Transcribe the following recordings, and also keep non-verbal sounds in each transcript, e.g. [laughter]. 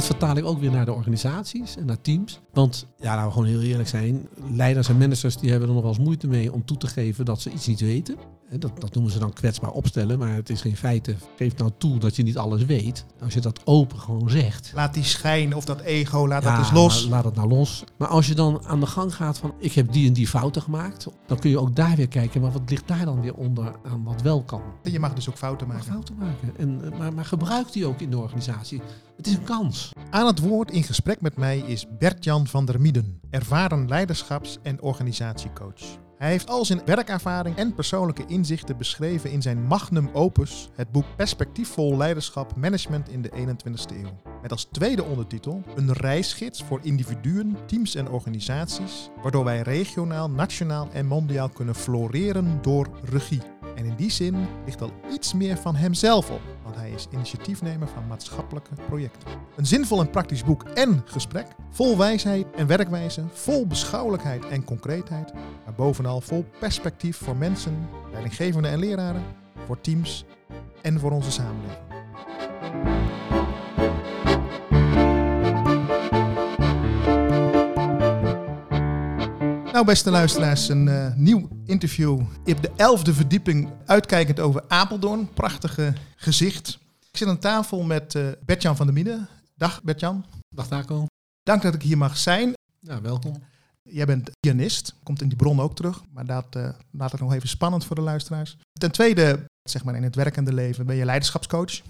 Dit vertaal ik ook weer naar de organisaties en naar teams. Want ja, laten we gewoon heel eerlijk zijn. Leiders en managers die hebben er nog wel eens moeite mee om toe te geven dat ze iets niet weten. Dat, dat noemen ze dan kwetsbaar opstellen, maar het is geen feite. Geef nou toe dat je niet alles weet. Als je dat open gewoon zegt. Laat die schijn of dat ego, laat Ja, dat eens los. maar Laat het nou los. Maar als je dan aan de gang gaat van ik heb die en die fouten gemaakt. Dan kun je ook daar weer kijken, maar wat ligt daar dan weer onder aan wat wel kan. Je mag dus ook fouten maken. fouten maken. En, eh, maar, maar gebruik die ook in de organisatie. Het is een kans. Aan het woord in gesprek met mij is Bert-Jan van der Mieden, ervaren leiderschaps- en organisatiecoach. Hij heeft al zijn werkervaring en persoonlijke inzichten beschreven in zijn magnum opus, het boek Perspectiefvol Leiderschap Management in de 21ste eeuw. Met als tweede ondertitel een reisgids voor individuen, teams en organisaties, waardoor wij regionaal, nationaal en mondiaal kunnen floreren door regie. En in die zin ligt al iets meer van hemzelf op, hij is initiatiefnemer van maatschappelijke projecten. Een zinvol en praktisch boek en gesprek, vol wijsheid en werkwijze, vol beschouwelijkheid en concreetheid, maar bovenal vol perspectief voor mensen, leidinggevenden en leraren, voor teams en voor onze samenleving. Nou, beste luisteraars, een eh, nieuw interview op de elfde verdieping, uitkijkend over Apeldoorn. Prachtige gezicht. Ik zit aan tafel met eh Bertjan van der Mieden. Dag Bertjan. Dag Taco. Dank dat ik hier mag zijn. Ja, welkom. Jij bent pianist, komt in die bron ook terug, maar dat eh, laat het nog even spannend voor de luisteraars. Ten tweede, zeg maar in het werkende leven, ben je leiderschapscoach.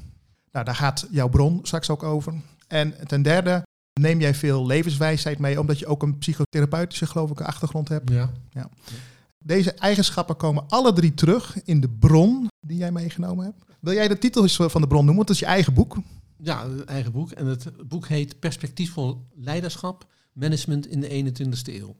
Nou, daar gaat jouw bron straks ook over. En ten derde, neem jij veel levenswijsheid mee, omdat je ook een psychotherapeutische, geloof ik, achtergrond hebt. Ja. Deze eigenschappen komen alle drie terug in de bron die jij meegenomen hebt. Wil jij de titel van de bron noemen? Want dat is je eigen boek. Ja, een eigen boek. En het boek heet Perspectiefvol Leiderschap, Management in de 21ste eeuw.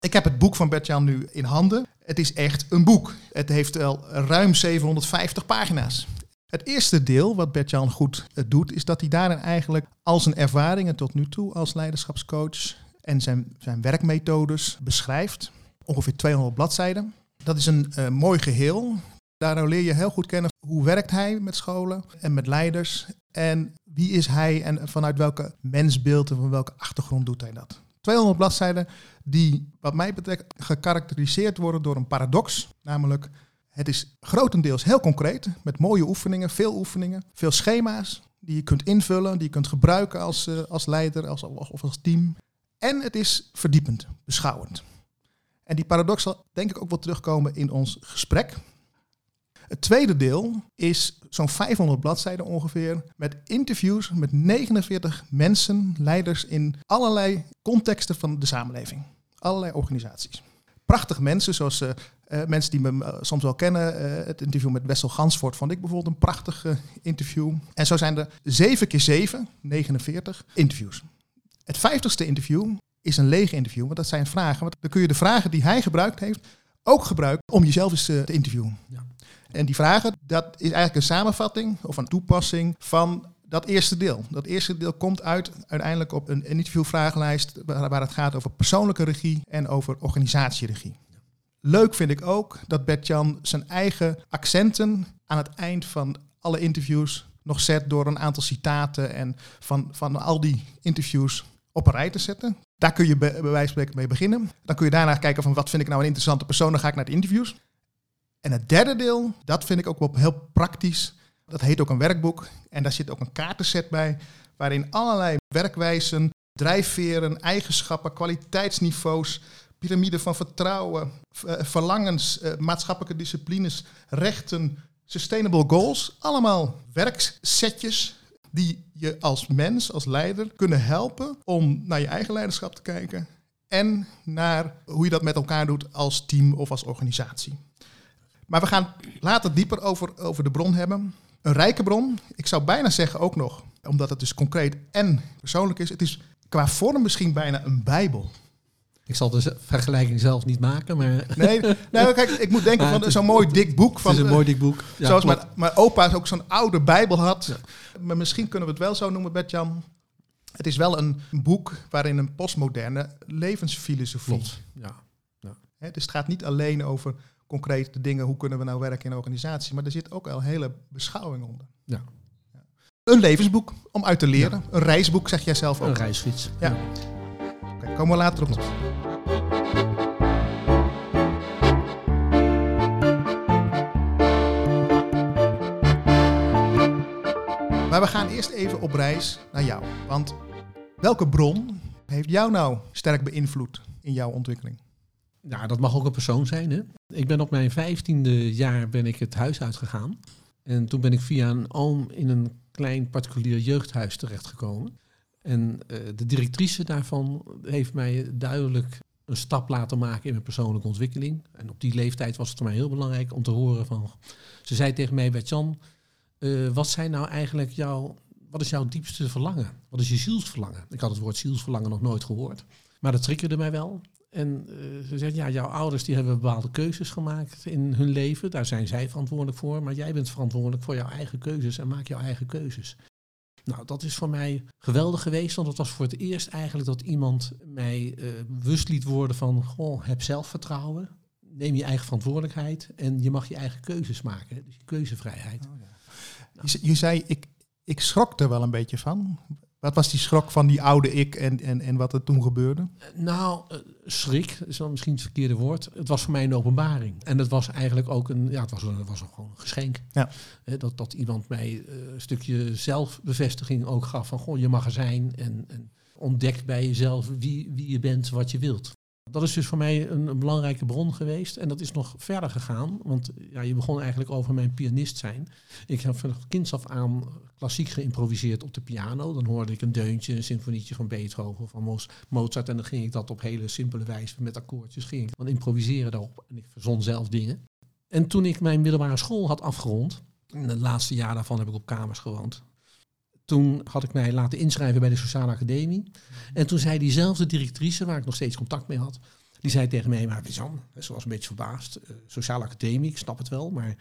Ik heb het boek van Bert-Jan nu in handen. Het is echt een boek. Het heeft wel ruim 750 pagina's. Het eerste deel, wat Bert-Jan goed eh, doet, is dat hij daarin eigenlijk al zijn ervaringen tot nu toe als leiderschapscoach en zijn, zijn werkmethodes beschrijft. Ongeveer 200 bladzijden. Dat is een eh, mooi geheel. Daardoor leer je heel goed kennen hoe werkt hij met scholen en met leiders. En wie is hij en vanuit welke mensbeeld en van welke achtergrond doet hij dat. 200 bladzijden die wat mij betreft gekarakteriseerd worden door een paradox. Namelijk, het is grotendeels heel concreet, met mooie oefeningen, veel oefeningen, veel schema's die je kunt invullen, die je kunt gebruiken als, eh, als leider als, of als team. En het is verdiepend, beschouwend. En die paradox zal denk ik ook wel terugkomen in ons gesprek. Het tweede deel is zo'n 500 bladzijden ongeveer met interviews met 49 mensen, leiders in allerlei contexten van de samenleving. Allerlei organisaties. Prachtige mensen, zoals eh, eh, mensen die me eh, soms wel kennen. Eh, het interview met Wessel Gansvoort vond ik bijvoorbeeld een prachtig interview. En zo zijn er 7 keer 7, 49 interviews. Het vijftigste interview is een lege interview, want dat zijn vragen. Want dan kun je de vragen die hij gebruikt heeft ook gebruiken om jezelf eens te interviewen. Ja. En die vragen, dat is eigenlijk een samenvatting of een toepassing van dat eerste deel. Dat eerste deel komt uit uiteindelijk op een interviewvragenlijst waar, waar het gaat over persoonlijke regie en over organisatieregie. Leuk vind ik ook dat Bert-Jan zijn eigen accenten aan het eind van alle interviews nog zet door een aantal citaten en van, van al die interviews op een rij te zetten. Daar kun je bij, bij wijze van spreken mee beginnen. Dan kun je daarna kijken van wat vind ik nou een interessante persoon, dan ga ik naar de interviews. En het derde deel, dat vind ik ook wel heel praktisch. Dat heet ook een werkboek. En daar zit ook een kaartenset bij, waarin allerlei werkwijzen, drijfveren, eigenschappen, kwaliteitsniveaus, piramide van vertrouwen, eh, verlangens, eh, maatschappelijke disciplines, rechten, sustainable goals, allemaal werksetjes die je als mens, als leider, kunnen helpen om naar je eigen leiderschap te kijken en naar hoe je dat met elkaar doet als team of als organisatie. Maar we gaan later dieper over, over de bron hebben. Een rijke bron. Ik zou bijna zeggen ook nog, omdat het dus concreet en persoonlijk is. Het is qua vorm misschien bijna een bijbel. Ik zal de vergelijking zelf niet maken, maar Nee, nou, [laughs] kijk, ik moet denken Maar van zo'n mooi dik boek. Van, het is een eh, mooi dik boek. Ja, zoals mijn, mijn opa ook zo'n oude bijbel had. Ja. Maar misschien kunnen we het wel zo noemen, Bert-Jan. Het is wel een boek waarin een postmoderne levensfilosofie Klopt. Ja. Hè, dus het gaat niet alleen over concrete dingen, hoe kunnen we nou werken in een organisatie, maar er zit ook al hele beschouwing onder. Ja. Ja. Een levensboek om uit te leren. Een reisboek, zeg jij zelf ook. Een reisgids. Ja. Komen we later op terug. Maar we gaan eerst even op reis naar jou. Want welke bron heeft jou nou sterk beïnvloed in jouw ontwikkeling? Nou, dat mag ook een persoon zijn. Hè? Ik ben op mijn vijftiende jaar ben ik het huis uitgegaan. En toen ben ik via een oom in een klein particulier jeugdhuis terechtgekomen. En uh, de directrice daarvan heeft mij duidelijk een stap laten maken in mijn persoonlijke ontwikkeling. En op die leeftijd was het voor mij heel belangrijk om te horen van... Ze zei tegen mij, Bert-Jan, uh, wat zijn nou eigenlijk jouw... Wat is jouw diepste verlangen? Wat is je zielsverlangen? Ik had het woord zielsverlangen nog nooit gehoord. Maar dat triggerde mij wel. En uh, ze zegt, ja, jouw ouders die hebben bepaalde keuzes gemaakt in hun leven. Daar zijn zij verantwoordelijk voor. Maar jij bent verantwoordelijk voor jouw eigen keuzes en maak jouw eigen keuzes. Nou, dat is voor mij geweldig geweest, want het was voor het eerst eigenlijk dat iemand mij uh, bewust liet worden van, goh, heb zelfvertrouwen, neem je eigen verantwoordelijkheid en je mag je eigen keuzes maken, dus je keuzevrijheid. Oh, ja. je, je, zei, ik, ik schrok er wel een beetje van. Wat was die schrok van die oude ik en, en, en wat er toen gebeurde? Nou, uh, schrik is wel misschien het verkeerde woord. Het was voor mij een openbaring. En het was eigenlijk ook een, ja, het was, het was gewoon een geschenk. Ja. dat, dat iemand mij uh, een stukje zelfbevestiging ook gaf van, goh, je mag er zijn en, en ontdek bij jezelf wie, wie je bent, wat je wilt. Dat is dus voor mij een, een, belangrijke bron geweest. En dat is nog verder gegaan. Want ja, je begon eigenlijk over mijn pianist zijn. Ik heb van kinds af aan klassiek geïmproviseerd op de piano. Dan hoorde ik een deuntje, een symfonietje van Beethoven of van Mozart. En dan ging ik dat op hele simpele wijze met akkoordjes ging ik improviseren daarop. En ik verzon zelf dingen. En toen ik mijn middelbare school had afgerond, in het laatste jaar daarvan heb ik op kamers gewoond. Toen had ik mij laten inschrijven bij de Sociale Academie. En toen zei diezelfde directrice, waar ik nog steeds contact mee had, die zei tegen mij, maar Bizan, ze was een beetje verbaasd. Uh, Sociale Academie, ik snap het wel, maar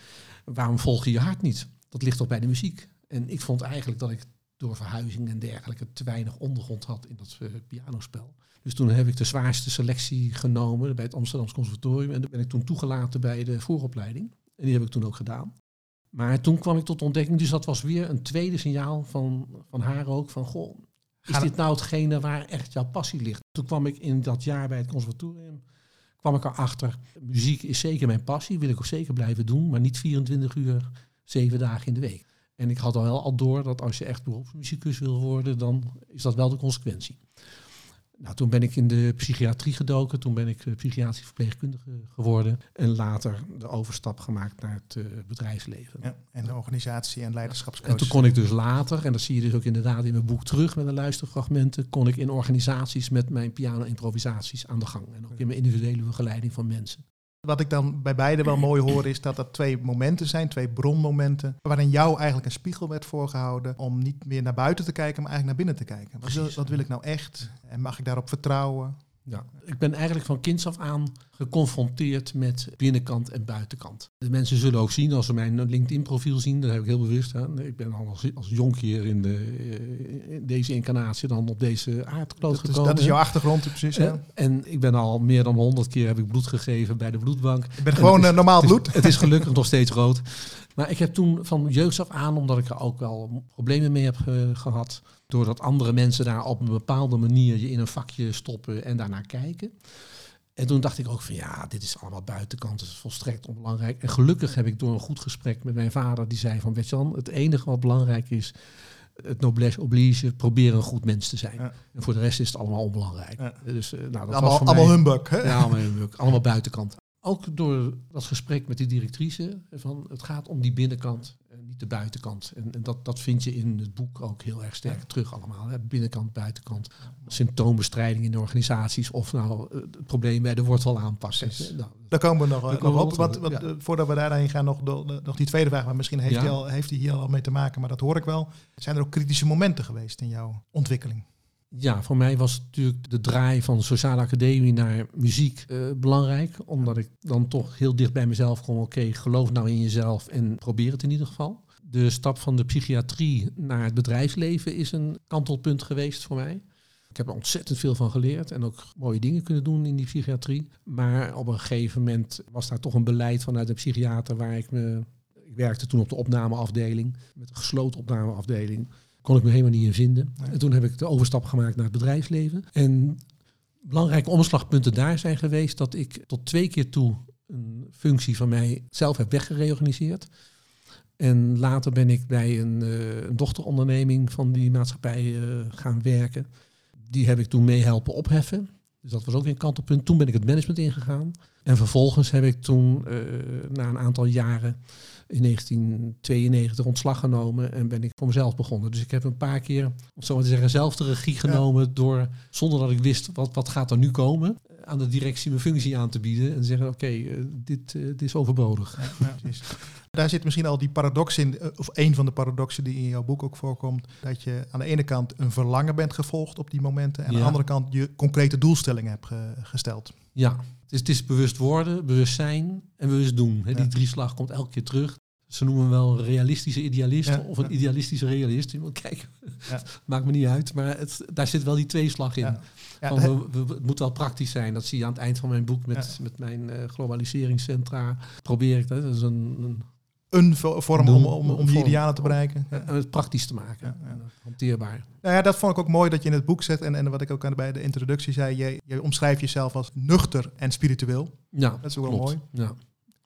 waarom volg je je hart niet? Dat ligt toch bij de muziek? En ik vond eigenlijk dat ik door verhuizing en dergelijke te weinig ondergrond had in dat uh, pianospel. Dus toen heb ik de zwaarste selectie genomen bij het Amsterdamse Conservatorium. En dan ben ik toen toegelaten bij de vooropleiding. En die heb ik toen ook gedaan. Maar toen kwam ik tot ontdekking, dus dat was weer een tweede signaal van, van haar ook, van goh, is dit nou hetgene waar echt jouw passie ligt? Toen kwam ik in dat jaar bij het conservatorium, kwam ik erachter, muziek is zeker mijn passie, wil ik ook zeker blijven doen, maar niet 24 uur, zeven dagen in de week. En ik had al wel al door dat als je echt beroepsmuzikus wil worden, dan is dat wel de consequentie. Nou, toen ben ik in de psychiatrie gedoken. Toen ben ik uh, psychiatrisch verpleegkundige geworden. En later de overstap gemaakt naar het uh, bedrijfsleven. Ja, en de organisatie en leiderschapscoach. En toen kon ik dus later, en dat zie je dus ook inderdaad in mijn boek terug met de luisterfragmenten, kon ik in organisaties met mijn piano-improvisaties aan de gang. En ook in mijn individuele begeleiding van mensen. Wat ik dan bij beide wel mooi hoor is dat er twee momenten zijn, twee bronmomenten, waarin jou eigenlijk een spiegel werd voorgehouden om niet meer naar buiten te kijken, maar eigenlijk naar binnen te kijken. Wat wil, wat wil ik nou echt? En mag ik daarop vertrouwen? Ja, ik ben eigenlijk van kinds af aan geconfronteerd met binnenkant en buitenkant. De mensen zullen ook zien, als ze mijn LinkedIn-profiel zien, dat heb ik heel bewust aan. Ik ben al als, als jonkheer in, de, in deze incarnatie dan op deze aardkloot gekomen. Dat is jouw achtergrond precies, ja. En ik ben al meer dan honderd keer heb ik bloed gegeven bij de bloedbank. Ik ben gewoon is, normaal bloed. Het is, het is gelukkig [laughs] nog steeds rood. Maar ik heb toen van jeugd af aan, omdat ik er ook wel problemen mee heb uh, gehad, doordat andere mensen daar op een bepaalde manier je in een vakje stoppen en daarnaar kijken. En toen dacht ik ook van ja, dit is allemaal buitenkant, het is volstrekt onbelangrijk. En gelukkig heb ik door een goed gesprek met mijn vader, die zei van Betjan, het enige wat belangrijk is, het noblesse oblige, proberen een goed mens te zijn. Ja. En voor de rest is het allemaal onbelangrijk. Ja. Dus, uh, nou, dat allemaal, was voor allemaal mij, humbug. Hè? Ja, allemaal humbug. Allemaal buitenkant ook door dat gesprek met die directrice, van het gaat om die binnenkant en niet de buitenkant. En, en, dat, dat vind je in het boek ook heel erg sterk terug allemaal. Hè? Binnenkant, buitenkant. Symptoombestrijding in de organisaties of nou het probleem bij de wortel aanpassen. Nou, daar komen we nog, nog op. Wat, wat, ja. Voordat we daarheen gaan, nog, nog die tweede vraag. Maar misschien heeft, ja. hij al, heeft hij hier al mee te maken, maar dat hoor ik wel. Zijn er ook kritische momenten geweest in jouw ontwikkeling? Ja, voor mij was natuurlijk de draai van de sociale academie naar muziek uh, belangrijk. Omdat ik dan toch heel dicht bij mezelf kom. Oké, geloof nou in jezelf en probeer het in ieder geval. De stap van de psychiatrie naar het bedrijfsleven is een kantelpunt geweest voor mij. Ik heb er ontzettend veel van geleerd en ook mooie dingen kunnen doen in die psychiatrie. Maar op een gegeven moment was daar toch een beleid vanuit de psychiater waar ik me Ik werkte toen op de opnameafdeling, met een gesloten opnameafdeling. Kon ik me helemaal niet in vinden. Nee. En toen heb ik de overstap gemaakt naar het bedrijfsleven. En belangrijke omslagpunten daar zijn geweest dat ik tot twee keer toe een functie van mij zelf heb weggereorganiseerd. En later ben ik bij een, eh, een dochteronderneming van die maatschappij eh, gaan werken. Die heb ik toen mee helpen opheffen. Dus dat was ook weer een kantelpunt. Toen ben ik het management ingegaan. En vervolgens heb ik toen eh, na een aantal jaren in 1992 ontslag genomen en ben ik voor mezelf begonnen. Dus ik heb een paar keer, om zo maar te zeggen, zelf de regie genomen door, zonder dat ik wist wat, wat gaat er nu komen, aan de directie mijn functie aan te bieden en zeggen, oké, eh, dit, eh, dit is overbodig. Ja, precies. Daar zit misschien al die paradox in, eh, of een van de paradoxen die in jouw boek ook voorkomt. Dat je aan de ene kant een verlangen bent gevolgd op die momenten. En aan de andere kant je concrete doelstellingen hebt ge- gesteld. Ja, het is, het is bewust worden, bewust zijn en bewust doen. Die drie slag komt elke keer terug. Ze noemen me wel een realistische idealist Ja, of een ja. idealistische realist. Kijken, Ja. [laughs] maakt me niet uit. Maar het, daar zit wel die tweeslag in. Van, we, we- het moet wel praktisch zijn. Dat zie je aan het eind van mijn boek met, met mijn eh, globaliseringscentra. Probeer ik dat. Dat is een, een, een vo- vorm om, om, om die idealen te bereiken. Een- het praktisch te maken. En, Hanteerbaar. Nou ja, dat vond ik ook mooi dat je in het boek zet. En, en wat ik ook aan, bij de introductie zei. Je, je omschrijft jezelf als nuchter en spiritueel. Ja, Dat is ook wel klopt. mooi. Ja.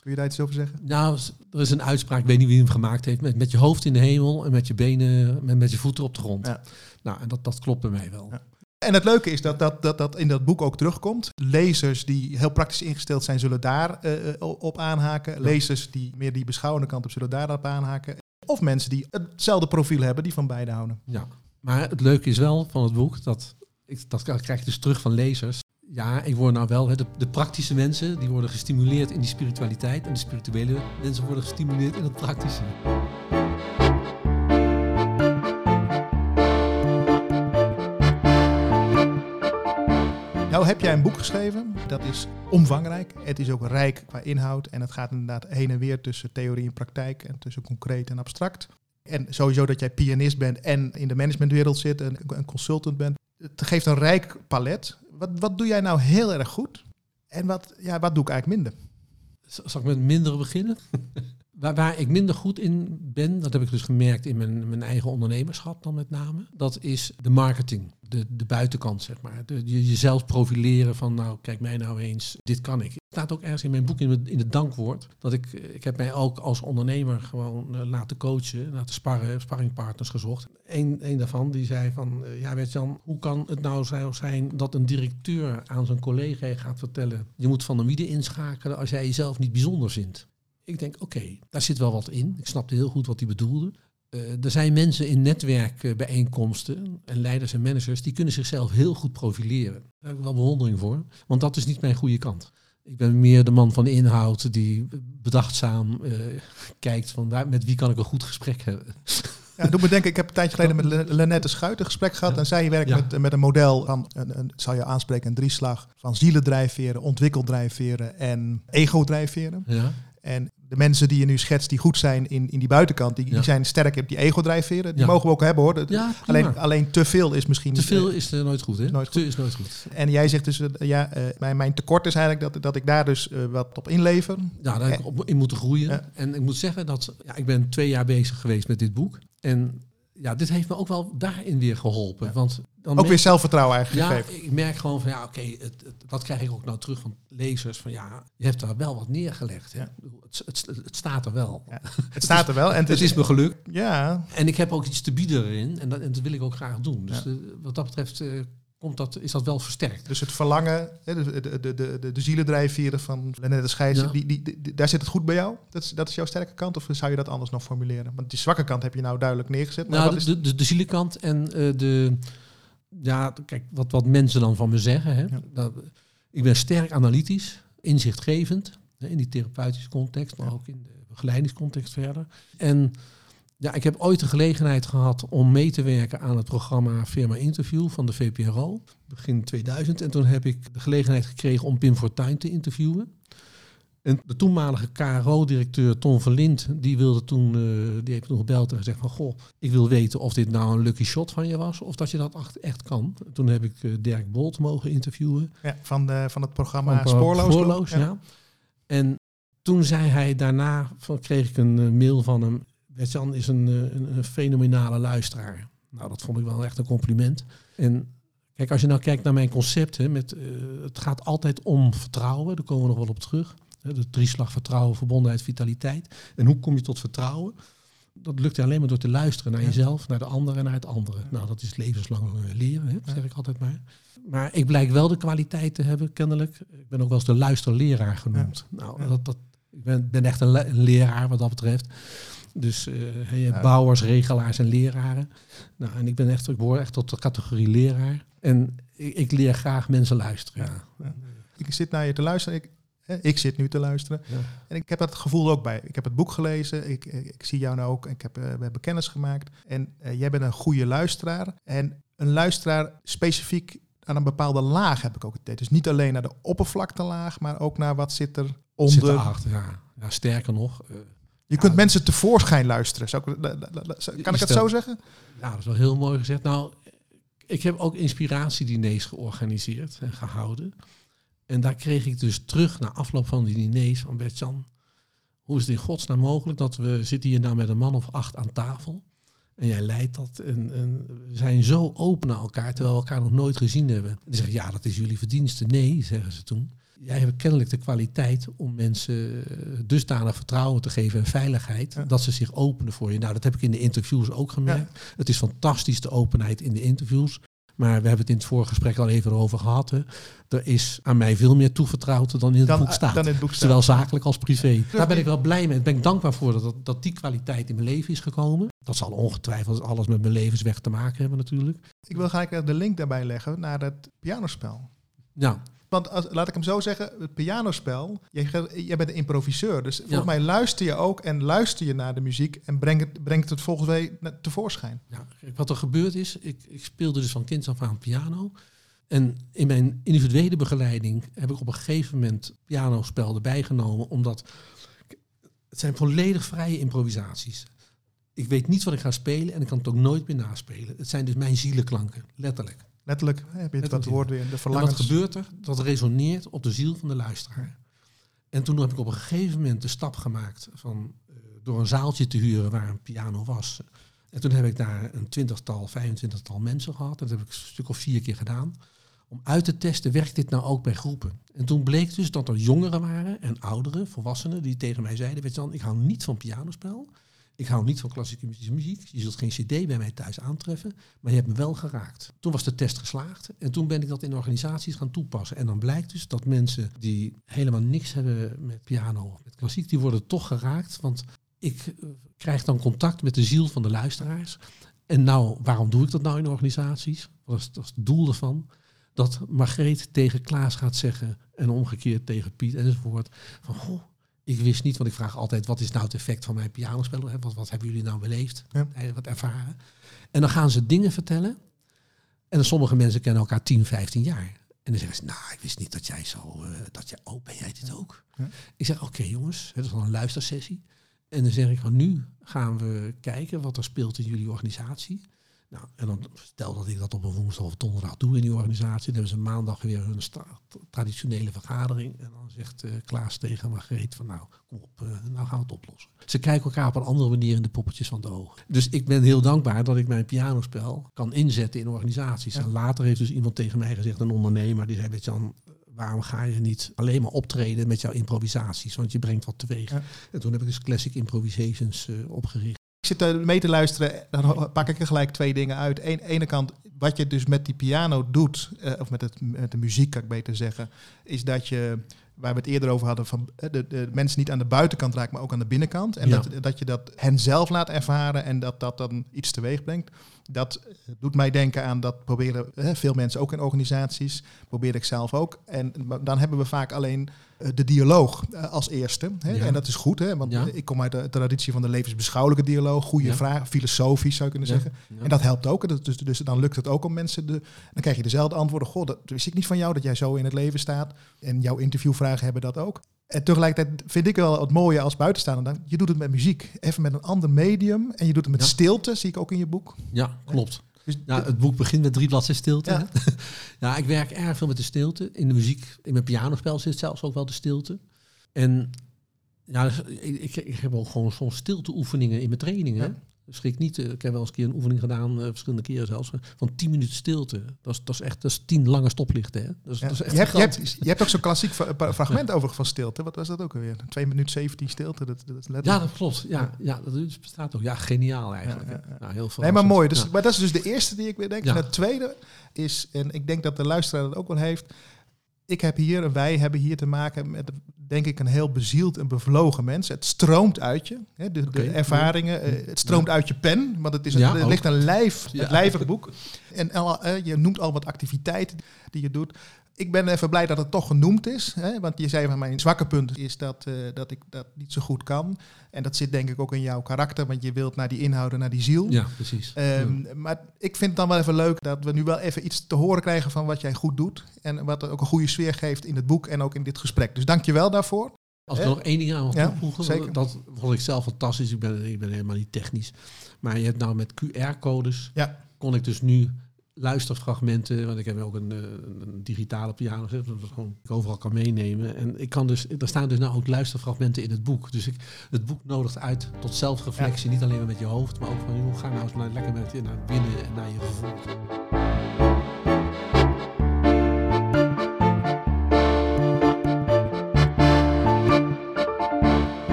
Kun je daar iets over zeggen? Nou, er is een uitspraak, ik weet niet wie hem gemaakt heeft, met, met je hoofd in de hemel en met je benen, met, met je voeten op de grond. Ja. Nou, en dat, dat klopt bij mij wel. Ja. En het leuke is dat dat, dat dat in dat boek ook terugkomt. Lezers die heel praktisch ingesteld zijn, zullen daar eh, eh, op aanhaken. Lezers die meer die beschouwende kant op, zullen daarop aanhaken. Of mensen die hetzelfde profiel hebben, die van beide houden. Ja. Maar het leuke is wel van het boek, dat, ik, dat krijg ik dus terug van lezers. Ja, ik word nou wel, de praktische mensen, die worden gestimuleerd in die spiritualiteit. En de spirituele mensen worden gestimuleerd in het praktische. Nou heb jij een boek geschreven, dat is omvangrijk. Het is ook rijk qua inhoud en het gaat inderdaad heen en weer tussen theorie en praktijk en tussen concreet en abstract. En sowieso dat jij pianist bent en in de managementwereld zit en een consultant bent. Het geeft een rijk palet. Wat, wat doe jij nou heel erg goed en wat, ja, wat doe ik eigenlijk minder? Zal ik met mindere beginnen? [laughs] waar, ik minder goed in ben, dat heb ik dus gemerkt in mijn, mijn eigen ondernemerschap dan met name. Dat is de marketing, de, de buitenkant zeg maar. De, je, jezelf profileren van nou kijk mij nou eens, dit kan ik. Het staat ook ergens in mijn boek in het, dankwoord. Dat ik, ik heb mij ook als ondernemer gewoon eh, laten coachen, laten sparren, sparringpartners gezocht. Eén een daarvan die zei van, eh, ja weet Jan, hoe kan het nou zo zijn dat een directeur aan zijn collega gaat vertellen, je moet van de wieden inschakelen als jij jezelf niet bijzonder vindt. Ik denk, oké, daar zit wel wat in. Ik snapte heel goed wat hij bedoelde. Eh, er zijn mensen in netwerkbijeenkomsten en leiders en managers die kunnen zichzelf heel goed profileren. Daar heb ik wel bewondering voor, want dat is niet mijn goede kant. Ik ben meer de man van de inhoud die bedachtzaam eh, kijkt van waar, met wie kan ik een goed gesprek hebben. Ja, doe me denken, ik heb een tijdje geleden met Le- Lenette Schuit een gesprek gehad. Ja. En zij werkt Ja. met, met een model van, een, een, ik zal je aanspreken, een drieslag van zielendrijfveren, ontwikkeldrijfveren en ego-drijfveren. Ja, En de mensen die je nu schetst, die goed zijn in, in die buitenkant, die, Ja. die zijn sterk op die ego-drijfveren. Die Ja. mogen we ook hebben hoor. Dat- ja alleen, alleen te veel is misschien Te veel eh, is er nooit goed, hè? nooit goed. Te is nooit goed. En jij zegt dus, eh, ja, eh, mijn, mijn tekort is eigenlijk dat, dat ik daar dus eh, wat op inlever. Ja, daar heb ik op in moeten groeien. En ik moet zeggen dat ja, ik ben twee jaar bezig geweest met dit boek. En ja, dit heeft me ook wel daarin weer geholpen. Ja. Want dan Ook weer zelfvertrouwen eigenlijk Ja, gegeven. ik merk gewoon van ja, oké, het, het- dat krijg ik ook nou terug van lezers. Van ja, je hebt daar wel wat neergelegd. Hè? Ja. Het, het, het staat er wel. Ja. Het staat er wel. En [laughs] Het is me gelukt. Ja, En ik heb ook iets te bieden erin. En dat, en dat wil ik ook graag doen. Dus de- wat dat betreft eh, komt dat, is dat wel versterkt. Dus het verlangen, hè, de, de, de, de, de, zielendrijfveren van Lenette Schijs, Ja. die, die, die- daar zit het goed bij jou? Dat is, dat is jouw sterke kant? Of zou je dat anders nog formuleren? Want die zwakke kant heb je nou duidelijk neergezet. Maar Nou, wat is, de, de, de zielenkant en eh, de... Ja, kijk, wat, wat mensen dan van me zeggen. Hè, Ja. dat, ik ben sterk analytisch, inzichtgevend. Hè, in die therapeutische context, maar Ja. ook in de begeleidingscontext verder. En ja, ik heb ooit de gelegenheid gehad om mee te werken aan het programma Firma Interview van de VPRO. Begin 2000. En toen heb ik de gelegenheid gekregen om Pim Fortuyn te interviewen. En de toenmalige KRO-directeur Ton Verlind, die wilde toen, eh, die heeft toen gebeld en gezegd van, goh, ik wil weten of dit nou een lucky shot van je was, of dat je dat echt kan. Toen heb ik eh, Dirk Bolt mogen interviewen. ja, van, de, van het programma Van, eh, Spoorloos. Spoorloos, ja. En toen zei hij daarna, van, kreeg ik een uh, mail van hem. Bert-Jan is een, een, een, fenomenale luisteraar. Nou, dat vond ik wel echt een compliment. En kijk, als je nou kijkt naar mijn concept, hè, met, uh, het gaat altijd om vertrouwen. Daar komen we nog wel op terug. De drieslag vertrouwen, verbondenheid, vitaliteit. En hoe kom je tot vertrouwen? Dat lukt alleen maar door te luisteren naar jezelf, naar de ander en naar het andere. Nou, dat is levenslang leren, hè, zeg ik altijd maar. Maar ik blijk wel de kwaliteit te hebben, kennelijk. Ik ben ook wel eens de luisterleraar genoemd. Nou, dat, dat, ik ben, ben echt een, leraar wat dat betreft. Dus uh, hebt bouwers, regelaars en leraren. Nou, en ik ben echt, ik behoor echt tot de categorie leraar. En ik, ik leer graag mensen luisteren. Ja. Ik zit naar je te luisteren. Ik, ik zit nu te luisteren. En ik heb dat gevoel ook bij. Ik heb het boek gelezen. Ik, ik, zie jou nou ook. Ik heb, uh, we hebben kennis gemaakt. En uh, jij bent een goede luisteraar. En een luisteraar specifiek aan een bepaalde laag heb ik ook het idee. Dus niet alleen naar de oppervlaktelaag, maar ook naar wat zit er onder. Zit erachter, ja. ja. Sterker nog. Je kunt mensen tevoorschijn luisteren. Zou ik, kan ik het zo zeggen? Ja, dat is wel heel mooi gezegd. Nou, ik heb ook inspiratiediners georganiseerd en gehouden. En daar kreeg ik dus terug na afloop van die diners van Bert-Jan. Hoe is het in godsnaam mogelijk dat we zitten hier nou met een man of acht aan tafel. En jij leidt dat. En, en, we zijn zo open naar elkaar, terwijl we elkaar nog nooit gezien hebben. En die zeggen, ja, dat is jullie verdienste. Nee, zeggen ze toen. Jij hebt kennelijk de kwaliteit om mensen eh, dusdanig vertrouwen te geven en veiligheid, dat ze zich openen voor je. Nou, dat heb ik in de interviews ook gemerkt. Het is fantastisch, de openheid in de interviews. Maar we hebben het in het vorige gesprek al even over gehad. Hè. Er is aan mij veel meer toevertrouwd dan in het, boek, eh, staat. Dan in het boek staat. Zowel zakelijk als privé. Daar ben ik wel blij mee. Ik ben dankbaar voor dat, dat die kwaliteit in mijn leven is gekomen. Dat zal ongetwijfeld alles met mijn levensweg te maken hebben natuurlijk. Ik wil graag de link daarbij leggen naar het pianospel. Ja. Want als, laat ik hem zo zeggen, het pianospel, jij, jij bent een improviseur. Dus volgens mij luister je ook en luister je naar de muziek en brengt het, brengt het volgens mij tevoorschijn. Ja, wat er gebeurd is, ik, ik speelde dus van kind af aan piano. En in mijn individuele begeleiding heb ik op een gegeven moment pianospel erbij genomen, omdat het zijn volledig vrije improvisaties. Ik weet niet wat ik ga spelen en ik kan het ook nooit meer naspelen. Het zijn dus mijn zielenklanken, letterlijk. Letterlijk heb je het wat woord weer, de verlangens. En wat gebeurt er? Dat resoneert op de ziel van de luisteraar. En toen heb ik op een gegeven moment de stap gemaakt van uh, door een zaaltje te huren waar een piano was. En toen heb ik daar een twintigtal, vijfentwintigtal mensen gehad. Dat heb ik een stuk of vier keer gedaan. Om uit te testen, werkt dit nou ook bij groepen? En toen bleek dus dat er jongeren waren en ouderen, volwassenen, die tegen mij zeiden, weet je dan, ik hou niet van pianospel. Ik hou niet van klassieke muziek. Je zult geen cd bij mij thuis aantreffen. Maar je hebt me wel geraakt. Toen was de test geslaagd. En toen ben ik dat in organisaties gaan toepassen. En dan blijkt dus dat mensen die helemaal niks hebben met piano of met klassiek, die worden toch geraakt. Want ik eh, krijg dan contact met de ziel van de luisteraars. En nou, waarom doe ik dat nou in organisaties? Wat is, dat is het doel ervan? Dat Margreet tegen Klaas gaat zeggen en omgekeerd tegen Piet enzovoort. Van, goh, ik wist niet, want ik vraag altijd, wat is nou het effect van mijn pianospel? Wat, wat hebben jullie nou beleefd? Ja. Wat ervaren? En dan gaan ze dingen vertellen. En dan sommige mensen kennen elkaar 10, 15 jaar. En dan zeggen ze, nou, ik wist niet dat jij zo, uh, dat jij, oh, ben jij dit ook? Ja. Ik zeg, oké jongens, het is dan een luistersessie. En dan zeg ik, van nu gaan we kijken wat er speelt in jullie organisatie. Nou, en dan stel dat ik dat op een woensdag of donderdag doe in die organisatie. Dan hebben ze maandag weer hun traditionele vergadering. En dan zegt uh, Klaas tegen Margreet van nou, kom op, uh, nou gaan we het oplossen. Ze kijken elkaar op een andere manier in de poppetjes van de ogen. Dus ik ben heel dankbaar dat ik mijn pianospel kan inzetten in organisaties. En later heeft dus iemand tegen mij gezegd, een ondernemer, die zei, weet je dan, waarom ga je niet alleen maar optreden met jouw improvisaties? Want je brengt wat teweeg. En toen heb ik dus Classic Improvisations uh, opgericht zit mee te luisteren, dan pak ik er gelijk twee dingen uit. Eén ene kant, wat je dus met die piano doet, uh, of met, het, met de muziek kan ik beter zeggen, is dat je, waar we het eerder over hadden, van eh, de, de mensen niet aan de buitenkant raakt, maar ook aan de binnenkant. En dat, dat je dat hen zelf laat ervaren en dat dat dan iets teweeg brengt. Dat doet mij denken aan dat proberen hè, veel mensen ook in organisaties, probeer ik zelf ook. En dan hebben we vaak alleen eh, de dialoog eh, als eerste. Hè? En dat is goed, hè? want ik kom uit de traditie van de levensbeschouwelijke dialoog. Goede ja. vragen, filosofisch zou je kunnen zeggen. En dat helpt ook. Dus, dus dan lukt het ook om mensen... De, dan krijg je dezelfde antwoorden. Goh, dat wist ik niet van jou, dat jij zo in het leven staat. En jouw interviewvragen hebben dat ook. En tegelijkertijd vind ik wel het mooie als buitenstaander. Dan, je doet het met muziek. Even met een ander medium. En je doet het met stilte, zie ik ook in je boek. Ja, klopt. Dus ja, het boek begint met drie bladzijden stilte. [laughs] Ja. ik werk erg veel met de stilte. In de muziek, in mijn pianospel zit zelfs ook wel de stilte. En Ja, dus ik, ik, ik heb ook gewoon soms stilteoefeningen in mijn trainingen. Ja. Schrik niet, eh, ik heb wel eens een keer een oefening gedaan, eh, verschillende keren zelfs, eh, van 10 minuten stilte. Dat is, dat is echt dat is 10 lange stoplichten. Hè? Dat, is, Ja. dat is echt je, hebt, je, hebt, je hebt ook zo'n klassiek fragment over van stilte. Wat was dat ook alweer? 2 minuten 17 stilte. Dat, Ja, dat klopt. Ja, ja, dat bestaat ook. Ja, geniaal eigenlijk. Ja. Nou, heel veel. Nee, maar mooi. Dus. Maar dat is dus de eerste die ik weer denk. En het tweede is, en ik denk dat de luisteraar dat ook wel heeft. Ik heb hier, en wij hebben hier te maken met, denk ik, een heel bezield en bevlogen mens. Het stroomt uit je. Hè, de, ervaringen. eh, het stroomt uit je pen. Want het is een, Ja, er ligt een lijf, het lijvig boek. En al, eh, je noemt al wat activiteiten die je doet. Ik ben even blij dat het toch genoemd is. Hè? Want je zei van mijn zwakke punt is dat, eh, dat ik dat niet zo goed kan. En dat zit denk ik ook in jouw karakter. Want je wilt naar die inhouden, naar die ziel. Ja, precies. Ehm, Maar ik vind het dan wel even leuk dat we nu wel even iets te horen krijgen van wat jij goed doet. En wat ook een goede sfeer geeft in het boek en ook in dit gesprek. Dus dank je wel daarvoor. Als ik er nog één ding aan mag Ja, toevoegen, zeker. dat vond ik zelf fantastisch. Ik ben, ik ben helemaal niet technisch. Maar je hebt nou met QR-codes, Ja. kon ik dus nu luisterfragmenten, want ik heb ook een, eh, een digitale piano, dat ik gewoon overal kan meenemen. En ik kan dus, er staan dus nou ook luisterfragmenten in het boek. Dus ik, het boek nodigt uit tot zelfreflectie, niet alleen maar met je hoofd, maar ook van, joh, ga nou eens lekker met je naar binnen en naar je gevoel.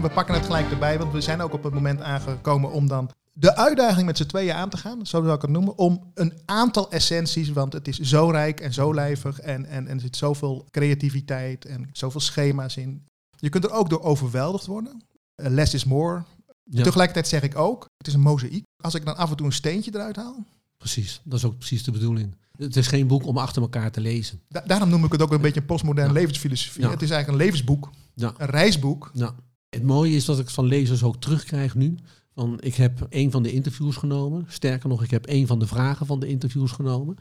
We pakken het gelijk erbij, want we zijn ook op het moment aangekomen om dan de uitdaging met z'n tweeën aan te gaan, zo zou ik het noemen, om een aantal essenties, want het is zo rijk en zo lijvig en, en, en er zit zoveel creativiteit en zoveel schema's in. Je kunt er ook door overweldigd worden. Eh, Less is more. Ja, Tegelijkertijd zeg ik ook, het is een mozaïek. Als ik dan af en toe een steentje eruit haal, precies. Dat is ook precies de bedoeling. Het is geen boek om achter elkaar te lezen. da- daarom noem ik het ook een beetje een postmoderne Ja. levensfilosofie. Het is eigenlijk een levensboek, Ja. een reisboek. Het mooie is dat ik van lezers ook terugkrijg nu. Van, ik heb een van de interviews genomen. Sterker nog, ik heb een van de vragen van de interviews genomen.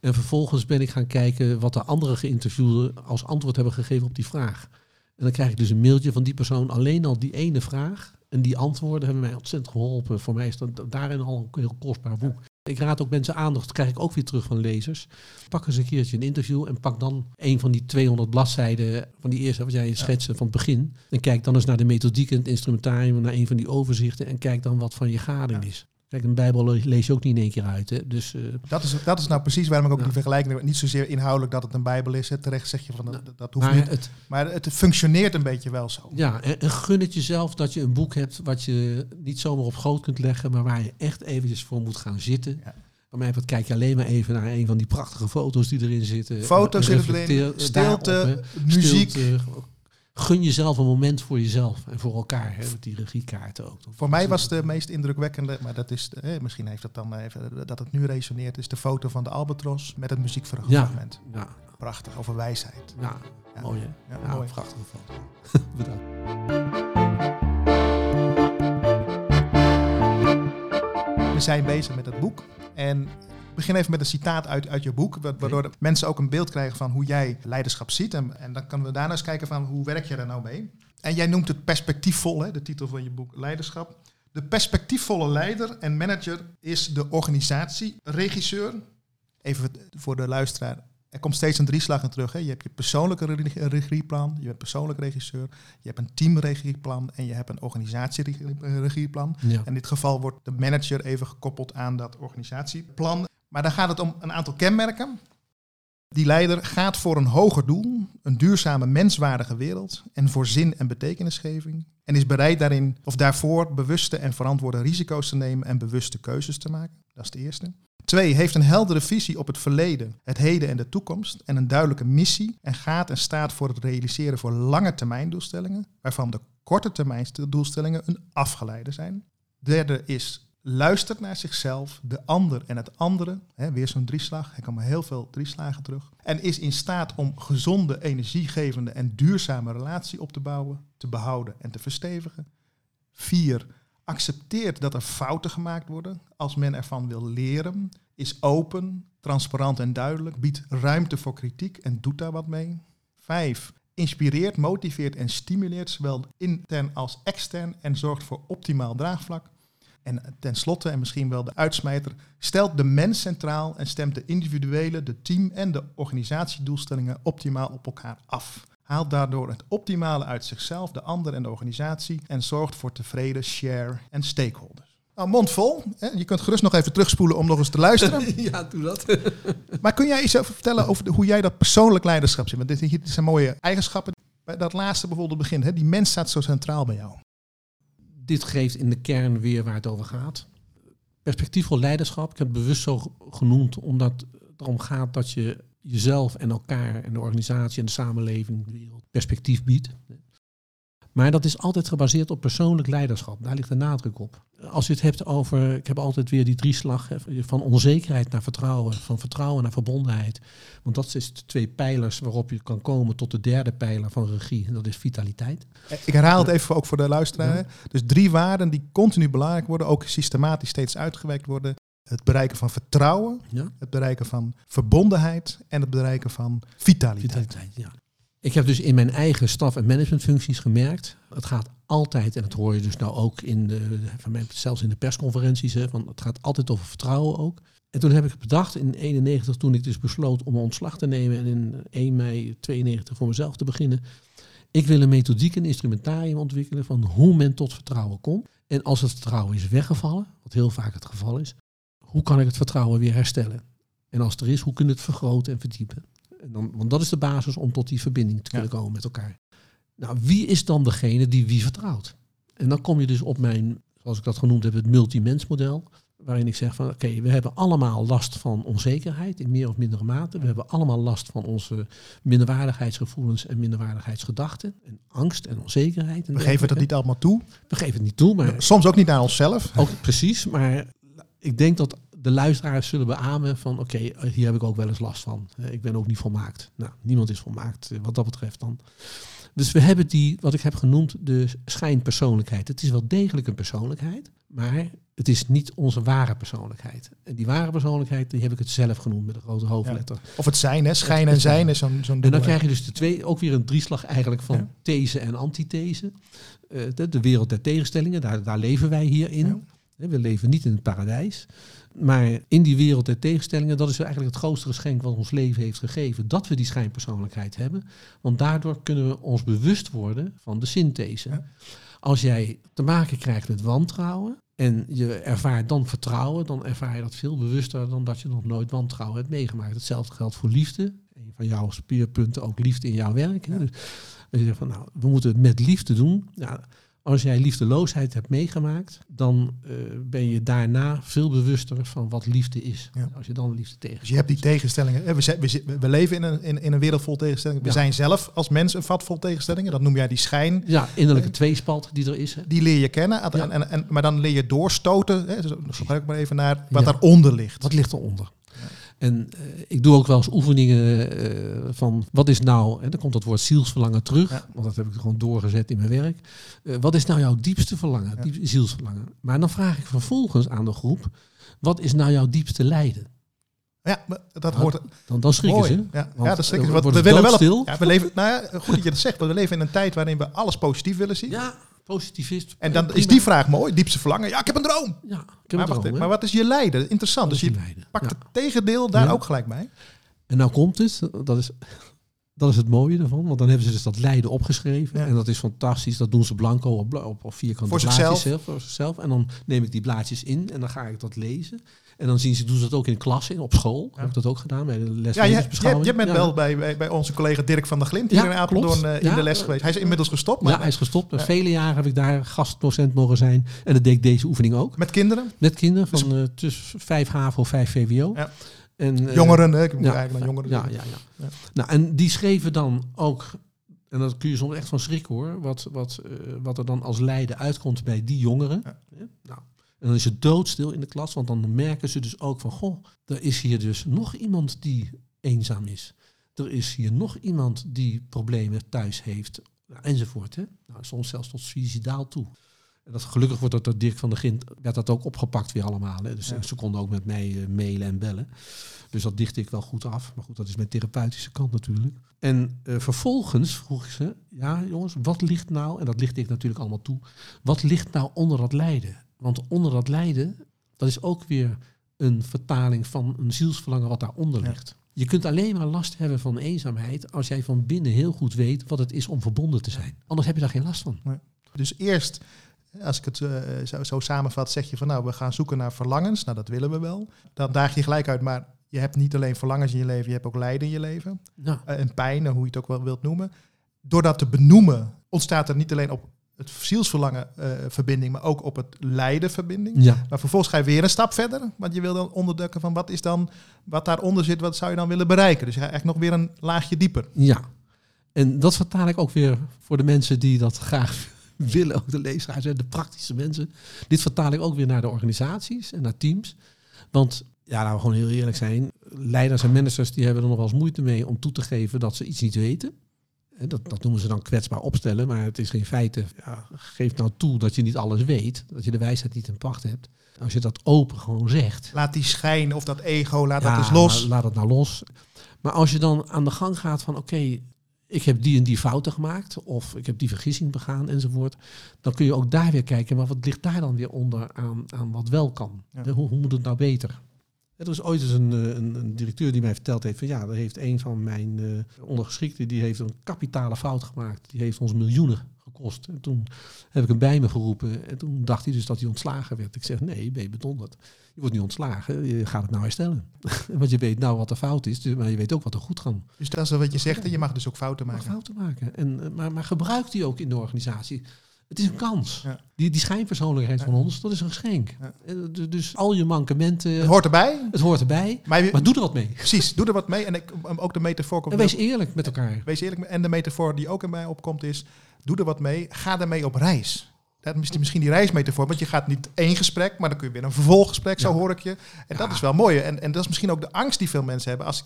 En vervolgens ben ik gaan kijken wat de andere geïnterviewden als antwoord hebben gegeven op die vraag. En dan krijg ik dus een mailtje van die persoon. Alleen al die ene vraag en die antwoorden hebben mij ontzettend geholpen. Voor mij is dat daarin al een heel kostbaar boek. Ik raad ook mensen aan, dat krijg ik ook weer terug van lezers. Pak eens een keertje een interview en pak dan een van die 200 bladzijden van die eerste, wat jij schetste van het begin. En kijk dan eens naar de methodiek en het instrumentarium, naar een van die overzichten en kijk dan wat van je gading Ja. is. Kijk, een Bijbel le- lees je ook niet in één keer uit. Hè? Dus eh, Dat is, dat is nou precies waarom ik ook Ja. die vergelijking... Niet zozeer inhoudelijk dat het een bijbel is. Hè. Terecht zeg je van, dat, dat hoeft maar niet. het, Maar het functioneert een beetje wel zo. ja, en, en gun het jezelf dat je een boek hebt wat je niet zomaar op schoot kunt leggen, maar waar je echt eventjes voor moet gaan zitten. Ja. Bij mij kijk je alleen maar even naar een van die prachtige foto's die erin zitten. Foto's erin, reflecteer stilte, hè. muziek. Stilte. Gun jezelf een moment voor jezelf en voor elkaar. Hè, met die regiekaarten ook. Voor mij was de meest indrukwekkende, maar dat is, eh, misschien heeft dat dan even, dat het nu resoneert, is de foto van de Albatros met het muziekfragment. Ja, Prachtig, over wijsheid. ja, Ja. mooi hè. Ja, Ja, mooi. prachtige foto. [laughs] Bedankt. We zijn bezig met het boek en begin even met een citaat uit, uit je boek, wa- waardoor mensen ook een beeld krijgen van hoe jij leiderschap ziet. En, en dan kunnen we daarna eens kijken van hoe werk je er nou mee. En jij noemt het perspectiefvol, hè, de titel van je boek Leiderschap. De perspectiefvolle leider en manager is de organisatieregisseur. Even voor de luisteraar. Er komt steeds een drieslag in terug. Hè. Je hebt je persoonlijke re- regieplan, je hebt persoonlijk regisseur, je hebt een teamregieplan en je hebt een organisatieregieplan. Ja. In dit geval wordt de manager even gekoppeld aan dat organisatieplan. Maar dan gaat het om een aantal kenmerken. Die leider gaat voor een hoger doel, een duurzame menswaardige wereld en voor zin en betekenisgeving. En is bereid daarin of daarvoor bewuste en verantwoorde risico's te nemen en bewuste keuzes te maken. Dat is de eerste. Twee, heeft een heldere visie op het verleden, het heden en de toekomst en een duidelijke missie en gaat en staat voor het realiseren voor lange termijn doelstellingen, waarvan de korte termijn doelstellingen een afgeleide zijn. Derde is luistert naar zichzelf, de ander en het andere. Hè, weer zo'n drieslag, er komen heel veel drieslagen terug. En is in staat om gezonde, energiegevende en duurzame relatie op te bouwen, te behouden en te verstevigen. Vier, accepteert dat er fouten gemaakt worden als men ervan wil leren. Is open, transparant en duidelijk, biedt ruimte voor kritiek en doet daar wat mee. Vijf, inspireert, motiveert en stimuleert zowel intern als extern en zorgt voor optimaal draagvlak. En tenslotte, en misschien wel de uitsmijter, stelt de mens centraal en stemt de individuele, de team en de organisatiedoelstellingen optimaal op elkaar af. haalt daardoor het optimale uit zichzelf, de ander en de organisatie en zorgt voor tevreden share en stakeholders. Nou, mond vol. Hè? Je kunt gerust nog even terugspoelen om nog eens te luisteren. [laughs] ja, doe dat. [laughs] maar kun jij iets over vertellen over de- hoe jij dat persoonlijk leiderschap ziet? Want dit, dit zijn mooie eigenschappen. Bij dat laatste bijvoorbeeld begin, hè? die mens staat zo centraal bij jou. Dit geeft in de kern weer waar het over gaat. Perspectiefvol leiderschap, ik heb het bewust zo ge- genoemd, omdat het erom gaat dat je jezelf en elkaar en de organisatie en de samenleving, de wereld, perspectief biedt. Maar dat is altijd gebaseerd op persoonlijk leiderschap. Daar ligt de nadruk op. Als je het hebt over, ik heb altijd weer die drieslag hè, van onzekerheid naar vertrouwen, van vertrouwen naar verbondenheid. Want dat is de twee pijlers waarop je kan komen tot de derde pijler van regie. En dat is vitaliteit. Ik herhaal het even ook voor de luisteraar. Dus drie waarden die continu belangrijk worden, ook systematisch steeds uitgewerkt worden. Het bereiken van vertrouwen, Ja? het bereiken van verbondenheid en het bereiken van vitaliteit. Vitaliteit, ja. Ik heb dus in mijn eigen staf- en managementfuncties gemerkt, het gaat altijd, en dat hoor je dus nou ook in de, van mij, zelfs in de persconferenties, hè, van het gaat altijd over vertrouwen ook. En toen heb ik bedacht in 91, toen ik dus besloot om ontslag te nemen en in 1 mei 92 voor mezelf te beginnen. Ik wil een methodiek en instrumentarium ontwikkelen van hoe men tot vertrouwen komt. En als het vertrouwen is weggevallen, wat heel vaak het geval is, hoe kan ik het vertrouwen weer herstellen? En als het er is, hoe kun je het vergroten en verdiepen? Dan, want dat is de basis om tot die verbinding te kunnen komen met elkaar. Nou, wie is dan degene die wie vertrouwt? En dan kom je dus op mijn, zoals ik dat genoemd heb, het multimensmodel. Waarin ik zeg van oké, we hebben allemaal last van onzekerheid in meer of mindere mate. We hebben allemaal last van onze minderwaardigheidsgevoelens en minderwaardigheidsgedachten. En angst en onzekerheid. En We geven dat niet allemaal toe. We geven het niet toe, maar Soms ook niet naar onszelf. ook precies, maar ik denk dat de luisteraars zullen beamen van oké, hier heb ik ook wel eens last van. Eh, Ik ben ook niet volmaakt. Nou, niemand is volmaakt eh, wat dat betreft dan. Dus we hebben die, wat ik heb genoemd, de schijnpersoonlijkheid. Het is wel degelijk een persoonlijkheid, maar het is niet onze ware persoonlijkheid. En die ware persoonlijkheid, die heb ik het zelf genoemd met een grote hoofdletter. Of het zijn, hè? schijn en zijn is zo'n zo'n En dan krijg je dus de twee, ook weer een drieslag eigenlijk van Ja. these en antithese. Eh, de, de wereld der tegenstellingen, daar, daar leven wij hier in. Ja. We leven niet in het paradijs. Maar in die wereld der tegenstellingen, dat is eigenlijk het grootste geschenk wat ons leven heeft gegeven. Dat we die schijnpersoonlijkheid hebben. Want daardoor kunnen we ons bewust worden van de synthese. Ja. Als jij te maken krijgt met wantrouwen en je ervaart dan vertrouwen, dan ervaar je dat veel bewuster dan dat je nog nooit wantrouwen hebt meegemaakt. Hetzelfde geldt voor liefde. Een van jouw speerpunten ook liefde in jouw werk. Hè. Dus als je zegt van nou, we moeten het met liefde doen. Ja, als jij liefdeloosheid hebt meegemaakt, dan eh, ben je daarna veel bewuster van wat liefde is. Ja. Als je dan liefde tegen. Dus je hebt die tegenstellingen. hè, We, we, we leven in een, in, in een wereld vol tegenstellingen. We Ja. zijn zelf als mens een vat vol tegenstellingen. Dat noem jij die schijn. Ja, innerlijke tweespalt die er is. Hè. Die leer je kennen. En, Ja. en, en, maar dan leer je doorstoten. Hè, dus gebruik ik maar even naar wat daaronder ligt. Wat ligt eronder? En eh, ik doe ook wel eens oefeningen eh, van wat is nou, en dan komt dat woord zielsverlangen terug, Ja. want dat heb ik gewoon doorgezet in mijn werk. Eh, wat is nou jouw diepste verlangen, Ja. zielsverlangen? Maar dan vraag ik vervolgens aan de groep, wat is nou jouw diepste lijden? Ja, dat Nou, hoort. Dan, dan schrikken Mooi. ze. Ja, ja, dat Wat, wordt we willen wel. doodstil. Ja, we leven. Nou ja, goed dat je dat zegt. Want we leven in een tijd waarin we alles positief willen zien. Ja, positivist. En dan prima. is die vraag mooi. Diepste verlangen. Ja, ik heb een droom. Ja, ik heb Maar, een droom, maar wat is je lijden? Interessant. Dus je pakt Ja. het tegendeel daar Ja. ook gelijk bij. En nou komt het, dat is, dat is het mooie ervan, want dan hebben ze dus dat lijden opgeschreven. Ja. En dat is fantastisch, dat doen ze blanco op, op, op vierkante Voor blaadjes zichzelf. zelf, voor zichzelf. En dan neem ik die blaadjes in en dan ga ik dat lezen. En dan zien ze, doen ze dat ook in klas, in, op school. Ja. Heb ik dat ook gedaan bij de les Ja, je, je, levensbeschouwing. je bent Ja. wel bij, bij, bij onze collega Dirk van der Glint hier Ja, in Apeldoorn eh, in de les geweest. Hij is inmiddels gestopt, maar Ja, hij is gestopt. Ja. Vele jaren heb ik daar gastdocent mogen zijn. En dat deed ik deze oefening ook. met kinderen, Met kinderen Dus- van eh, tussen 5 HAVO, 5 VWO. Ja. En, eh, jongeren. hè, Ik moet eigenlijk naar jongeren ja, ja, ja. Nou, en die schreven dan ook, en dat kun je soms echt van schrikken hoor, wat, wat, wat er dan als lijden uitkomt bij die jongeren. Ja, Nou, en dan is het doodstil in de klas, want dan merken ze dus ook van, goh, er is hier dus nog iemand die eenzaam is. Er is hier nog iemand die problemen thuis heeft, nou, enzovoort. Hè? Nou, soms zelfs tot suicidaal toe. En dat, gelukkig wordt dat door Dirk van der Gint, werd dat ook opgepakt weer allemaal. Hè? Dus Ja. ze konden ook met mij eh, mailen en bellen. Dus dat dichtte ik wel goed af. Maar goed, dat is mijn therapeutische kant natuurlijk. En eh, vervolgens vroeg ik ze, ja jongens, wat ligt nou, en dat lichtte ik natuurlijk allemaal toe, wat ligt nou onder dat lijden? Want onder dat lijden, dat is ook weer een vertaling van een zielsverlangen wat daaronder Ja. ligt. Je kunt alleen maar last hebben van eenzaamheid als jij van binnen heel goed weet wat het is om verbonden te zijn. Anders heb je daar geen last van. Dus eerst, als ik het eh, zo, zo samenvat, zeg je van nou, we gaan zoeken naar verlangens. Nou, dat willen we wel. Dan daag je gelijk uit, maar je hebt niet alleen verlangens in je leven, je hebt ook lijden in je leven. Nou, Eh, en pijn, hoe je het ook wel wilt noemen. Door dat te benoemen, ontstaat er niet alleen op het zielsverlangen eh, verbinding, maar ook op het lijden verbinding. ja. Maar vervolgens ga je weer een stap verder, want je wil dan onderdukken van wat is dan, wat daaronder zit, wat zou je dan willen bereiken. Dus je gaat echt nog weer een laagje dieper. Ja, en dat vertaal ik ook weer voor de mensen die dat graag [laughs] willen, ook de lezeraars en de praktische mensen. Dit vertaal ik ook weer naar de organisaties en naar teams. Want ja, laten we gewoon heel eerlijk zijn. Leiders en managers die hebben er nog wel eens moeite mee om toe te geven dat ze iets niet weten. Dat, dat noemen ze dan kwetsbaar opstellen, maar het is geen feite. Ja, geef nou toe dat je niet alles weet, dat je de wijsheid niet in pacht hebt. Als je dat open gewoon zegt, Laat die schijn of dat ego, laat ja, dat eens los. la- Laat het nou los. Maar als je dan aan de gang gaat van oké, ik heb die en die fouten gemaakt, of ik heb die vergissing begaan enzovoort, dan kun je ook daar weer kijken, maar wat ligt daar dan weer onder aan, aan wat wel kan? Ja. Hoe, hoe moet het nou beter? Er is ooit eens een, eh, een, een directeur die mij verteld heeft van ja, er heeft een van mijn eh, ondergeschikten, die heeft een kapitale fout gemaakt. Die heeft ons miljoenen gekost. En toen heb ik hem bij me geroepen en toen dacht hij dus dat hij ontslagen werd. Ik zeg nee, ben je bedonderd. Je wordt niet ontslagen, je gaat het nou herstellen. [laughs] Want je weet nou wat er fout is, dus- maar je weet ook wat er goed kan. Dus dat is wat je zegt, en je mag dus ook fouten maken. fouten maken. En, eh, maar, maar gebruik die ook in de organisatie. Het is een kans. Ja. Die, die schijnpersoonlijkheid van ons, dat is een geschenk. Ja. Eh, dus- Dus al je mankementen, Het hoort erbij, het hoort erbij. maar, je- Maar doe er wat mee. precies, doe er wat mee. En ik, ook de metafoor komt En wees eerlijk met elkaar. Wees eerlijk. En de metafoor die ook in mij opkomt is, doe er wat mee. Ga daarmee op reis. Dat is misschien die reismetafoor, want je gaat niet één gesprek, maar dan kun je weer een vervolggesprek, zo hoor ik je. En dat is wel mooi. En, en dat is misschien ook de angst die veel mensen hebben, als,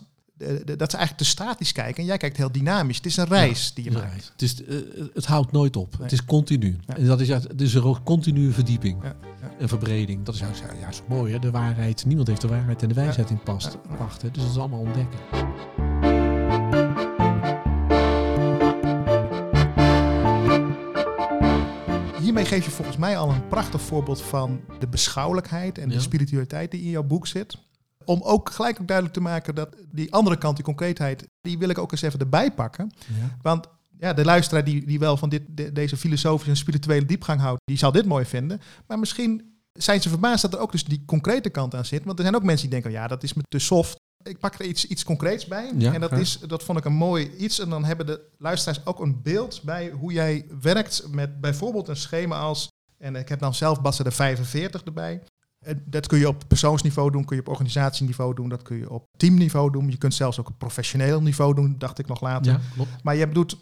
dat ze eigenlijk te statisch kijken. En jij kijkt heel dynamisch. Het is een reis die je maakt. Het, is, eh, het houdt nooit op. Nee. Het is continu. Ja. En dat is, juist- het is een continue verdieping Ja, ja. en verbreding. Dat is juist, juist mooi. Hè? De waarheid. Niemand heeft de waarheid en de wijsheid in past. Ja. Pacht, hè? Dus dat is allemaal ontdekken. Hiermee geef je volgens mij al een prachtig voorbeeld van de beschouwelijkheid en Ja. de spiritualiteit die in jouw boek zit. Om ook gelijk ook duidelijk te maken dat die andere kant, die concreetheid, die wil ik ook eens even erbij pakken. Ja. Want ja, de luisteraar die, die wel van dit, de- deze filosofische en spirituele diepgang houdt, die zal dit mooi vinden. Maar misschien zijn ze verbaasd dat er ook dus die concrete kant aan zit. Want er zijn ook mensen die denken, ja, dat is me te soft. Ik pak er iets, iets concreets bij. Ja, en dat, graag. is, dat vond ik een mooi iets. En dan hebben de luisteraars ook een beeld bij hoe jij werkt met bijvoorbeeld een schema als... En ik heb dan zelf Bassa de 45 erbij. En Dat kun je op persoonsniveau doen, kun je op organisatieniveau doen, dat kun je op teamniveau doen. Je kunt zelfs ook op professioneel niveau doen, dacht ik nog later. ja, klopt. Maar je doet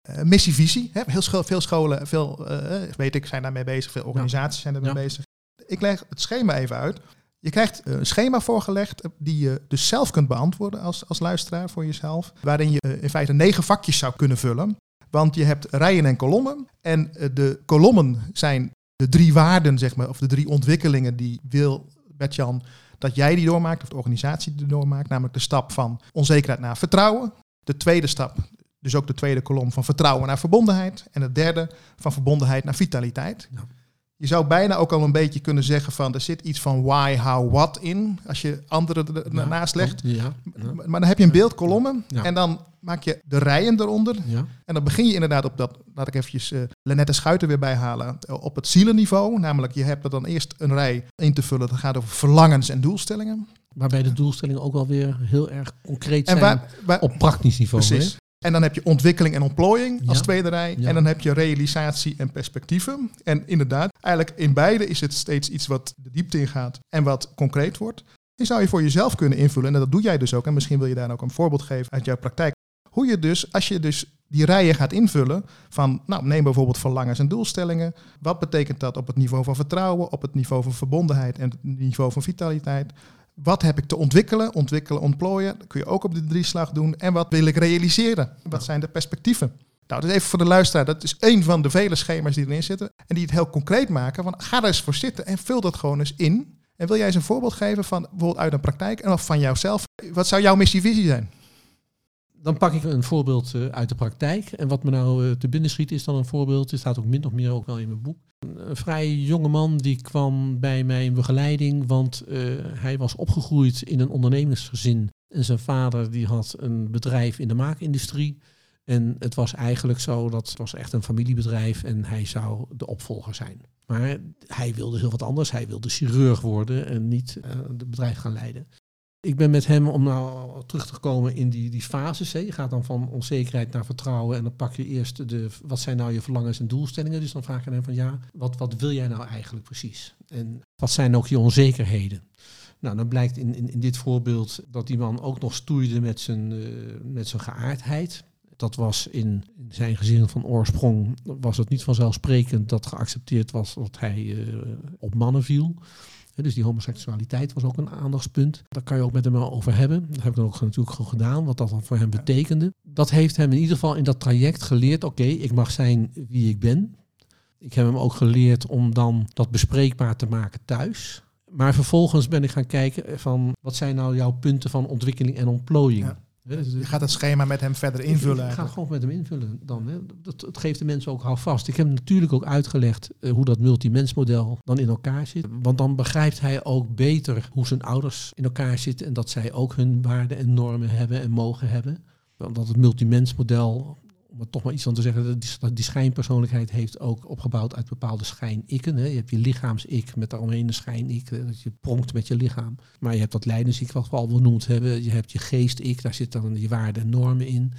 eh missie-visie. Hè? Heel scho- veel scholen, veel, eh, weet ik, zijn daarmee bezig. Veel organisaties zijn ermee Ja. bezig. Ik leg het schema even uit. Je krijgt een schema voorgelegd eh, die je dus zelf kunt beantwoorden als, als luisteraar voor jezelf. Waarin je eh, in feite negen vakjes zou kunnen vullen. Want je hebt rijen en kolommen. En eh, de kolommen zijn de drie waarden, zeg maar, of de drie ontwikkelingen die wil Bertjan dat jij die doormaakt, of de organisatie die doormaakt. Namelijk de stap van onzekerheid naar vertrouwen. De tweede stap, dus ook de tweede kolom van vertrouwen naar verbondenheid. En de derde van verbondenheid naar vitaliteit. Ja. Je zou bijna ook al een beetje kunnen zeggen van er zit iets van why, how, what in. Als je anderen er Ja, naast legt. Ja, Maar dan heb je een beeldkolommen. Ja. En dan maak je de rijen eronder. ja. En dan begin je inderdaad op dat, laat ik eventjes eh Lenette Schuiter weer bijhalen, eh, op het zielenniveau. Namelijk, je hebt er dan eerst een rij in te vullen. Dat gaat over verlangens en doelstellingen. Waarbij de doelstellingen ook wel weer heel erg concreet En zijn waar, waar, op praktisch niveau. precies. En dan heb je ontwikkeling en ontplooiing als Ja. tweede rij. Ja. En dan heb je realisatie en perspectieven. En inderdaad, eigenlijk in beide is het steeds iets wat de diepte ingaat en wat concreet wordt. Die zou je voor jezelf kunnen invullen. En dat doe jij dus ook. En misschien wil je daar ook een voorbeeld geven uit jouw praktijk. Hoe je dus, als je dus die rijen gaat invullen van, nou neem bijvoorbeeld verlangens en doelstellingen. Wat betekent dat op het niveau van vertrouwen, op het niveau van verbondenheid en het niveau van vitaliteit? Wat heb ik te ontwikkelen? Ontwikkelen, ontplooien. Dat kun je ook op de drieslag doen. En wat wil ik realiseren? Wat zijn de perspectieven? Nou, dus even voor de luisteraar. Dat is één van de vele schema's die erin zitten. En die het heel concreet maken. Van, ga er eens voor zitten en vul dat gewoon eens in. En wil jij eens een voorbeeld geven van bijvoorbeeld uit een praktijk en of van jouzelf? Wat zou jouw missievisie zijn? Dan pak ik een voorbeeld eh, uit de praktijk. En wat me nou eh, te binnen schiet is dan een voorbeeld. Het staat ook min of meer ook wel in mijn boek. Een vrij jonge man die kwam bij mij in begeleiding, want hij was opgegroeid in een ondernemingsgezin. En zijn vader die had een bedrijf in de maakindustrie. En het was eigenlijk zo, dat het was echt een familiebedrijf en hij zou de opvolger zijn. Maar hij wilde heel wat anders. Hij wilde chirurg worden en niet uh, het bedrijf gaan leiden. Ik ben met hem om nou terug te komen in die, die fases. Hè. Je gaat dan van onzekerheid naar vertrouwen en dan pak je eerst de, wat zijn nou je verlangens en doelstellingen. Dus dan vraag je hem van ja, wat, wat wil jij nou eigenlijk precies? En wat zijn ook je onzekerheden? Nou, dan blijkt in, in, in dit voorbeeld dat die man ook nog stoeide met zijn, uh, met zijn geaardheid. Dat was in, zijn gezin van oorsprong, was het niet vanzelfsprekend dat geaccepteerd was dat hij uh, op mannen viel. Dus die homoseksualiteit was ook een aandachtspunt. Daar kan je ook met hem over hebben. Dat heb ik dan ook natuurlijk gewoon gedaan, wat dat dan voor hem betekende. Dat heeft hem in ieder geval in dat traject geleerd, oké, ik mag zijn wie ik ben. Ik heb hem ook geleerd om dan dat bespreekbaar te maken thuis. Maar vervolgens ben ik gaan kijken van wat zijn nou jouw punten van ontwikkeling en ontplooiing. Ja. Dus je gaat het schema met hem verder invullen. Ik ga gewoon met hem invullen dan. Hè. Dat, dat geeft de mensen ook houvast. Ik heb natuurlijk ook uitgelegd uh, hoe dat multimensmodel dan in elkaar zit. Want dan begrijpt hij ook beter hoe zijn ouders in elkaar zitten. En dat zij ook hun waarden en normen hebben en mogen hebben. Want dat het multimensmodel om er toch maar iets van te zeggen, die, die schijnpersoonlijkheid heeft ook opgebouwd uit bepaalde schijn-ikken. Je hebt je lichaams-ik met daaromheen een schijn-ik, dat je pronkt met je lichaam. Maar je hebt dat leidens-ik, wat we al benoemd hebben. Je hebt je geest-ik, daar zitten dan je waarden en normen in.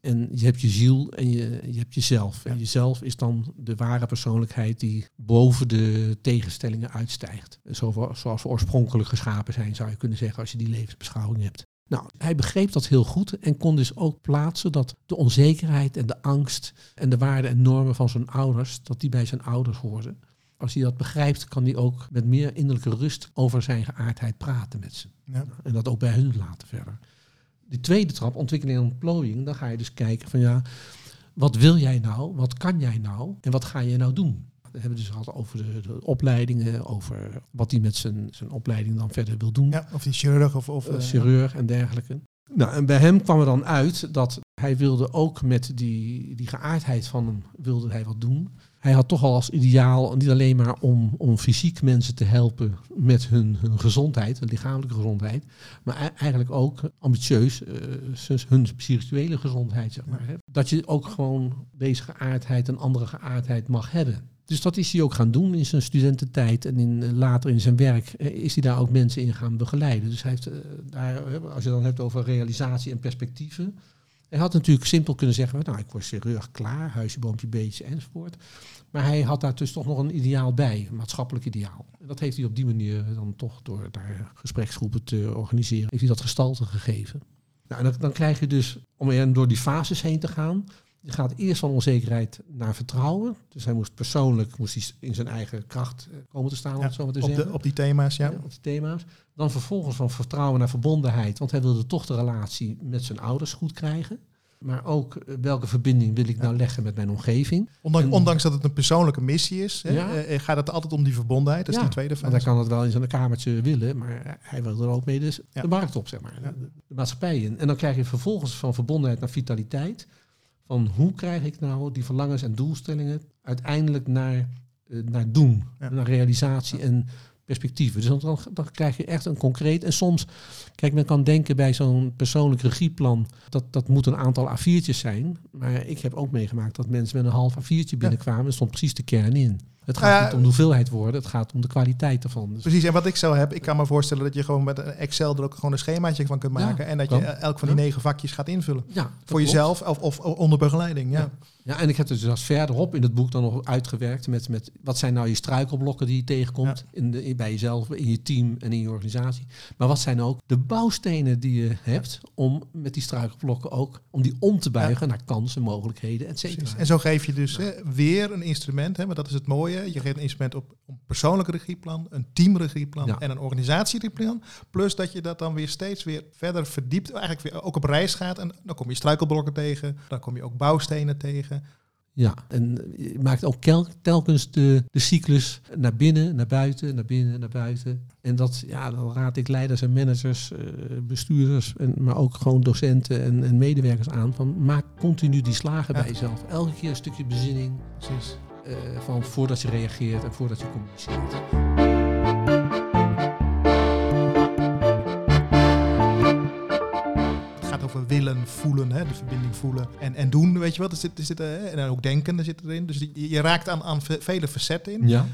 En je hebt je ziel en je, je hebt jezelf. En jezelf is dan de ware persoonlijkheid die boven de tegenstellingen uitstijgt. Zoals we oorspronkelijk geschapen zijn, zou je kunnen zeggen, als je die levensbeschouwing hebt. Nou, hij begreep dat heel goed en kon dus ook plaatsen dat de onzekerheid en de angst en de waarden en normen van zijn ouders, dat die bij zijn ouders hoorden. Als hij dat begrijpt, kan hij ook met meer innerlijke rust over zijn geaardheid praten met ze. Ja. En dat ook bij hun laten verder. De tweede trap, ontwikkeling en ontplooiing, dan ga je dus kijken van ja, wat wil jij nou, wat kan jij nou en wat ga je nou doen? We hebben dus gehad over de, de, opleidingen, over wat hij met zijn, zijn opleiding dan verder wil doen. Ja, of die chirurg of, of uh, chirurg en dergelijke. Nou, en bij hem kwam er dan uit dat hij wilde ook met die, die geaardheid van hem, wilde hij wat doen. Hij had toch al als ideaal, niet alleen maar om, om fysiek mensen te helpen met hun, hun gezondheid, hun lichamelijke gezondheid, maar eigenlijk ook ambitieus uh, hun spirituele gezondheid, zeg maar. Hè. Dat je ook gewoon deze geaardheid en andere geaardheid mag hebben. Dus dat is hij ook gaan doen in zijn studententijd en in, later in zijn werk is hij daar ook mensen in gaan begeleiden. Dus hij heeft daar, als je dan hebt over realisatie en perspectieven. Hij had natuurlijk simpel kunnen zeggen, nou ik word chirurg klaar, huisje, boompje, beetje enzovoort. Maar hij had daar dus toch nog een ideaal bij, een maatschappelijk ideaal. En dat heeft hij op die manier dan toch door daar gespreksgroepen te organiseren, heeft hij dat gestalte gegeven. Nou, en dan, krijg je dus, om door die fases heen te gaan, je gaat eerst van onzekerheid naar vertrouwen. Dus hij moest persoonlijk moest hij in zijn eigen kracht eh, komen te staan. om het zo maar te op, zeggen. de, op die thema's, ja. ja. Op die thema's. Dan vervolgens van vertrouwen naar verbondenheid. Want hij wilde toch de relatie met zijn ouders goed krijgen. Maar ook eh, welke verbinding wil ik nou leggen met mijn omgeving. Ondanks, en, ondanks dat het een persoonlijke missie is, hè, eh, gaat het altijd om die verbondenheid. Dat is die tweede fase. Dan kan het wel in zijn kamertje willen, maar hij wil er ook mee dus de markt op, zeg maar. De, de maatschappij in. En dan krijg je vervolgens van verbondenheid naar vitaliteit van hoe krijg ik nou die verlangens en doelstellingen uiteindelijk naar, uh, naar doen, ja. naar realisatie ja. en perspectieven. Dus dan, dan, krijg je echt een concreet. En soms, kijk, men kan denken bij zo'n persoonlijk regieplan, dat dat moet een aantal A4'tjes zijn. Maar ik heb ook meegemaakt dat mensen met een half A4'tje binnenkwamen. Er stond precies de kern in. Het gaat uh, niet om de hoeveelheid woorden, het gaat om de kwaliteit ervan. Dus precies, en wat ik zo heb, ik kan me voorstellen dat je gewoon met een Excel er ook gewoon een schemaatje van kunt maken. Ja, en dat kan. je elk van die negen vakjes gaat invullen. Ja, voor klopt. jezelf of, of, onder begeleiding. Ja. ja. Ja. en ik heb dus als verderop in het boek dan nog uitgewerkt met, met wat zijn nou je struikelblokken die je tegenkomt in de, in, bij jezelf, in je team en in je organisatie. Maar wat zijn ook de bouwstenen die je hebt om met die struikelblokken ook, om die om te buigen naar kansen, mogelijkheden, et cetera. En zo geef je dus hè, weer een instrument, hè, maar dat is het mooie. Je geeft een instrument op een persoonlijk regieplan, een teamregieplan ja. en een organisatieregieplan. Plus dat je dat dan weer steeds weer verder verdiept, eigenlijk weer ook op reis gaat. En dan kom je struikelblokken tegen, dan kom je ook bouwstenen tegen. Ja, en je maakt ook telkens de, de cyclus naar binnen, naar buiten, naar binnen, naar buiten. En dat, ja, dan raad ik leiders en managers, bestuurders, en, maar ook gewoon docenten en, en medewerkers aan. Van maak continu die slagen ja. bij jezelf. Elke keer een stukje bezinning. Precies. Eh, van voordat je reageert en voordat je communiceert. Het gaat over willen, voelen, hè, de verbinding voelen en, en doen, weet je wat. Er zit, er zit, eh, en ook denken er zit erin. Dus je, je raakt aan, aan ve- vele facetten in. Ja.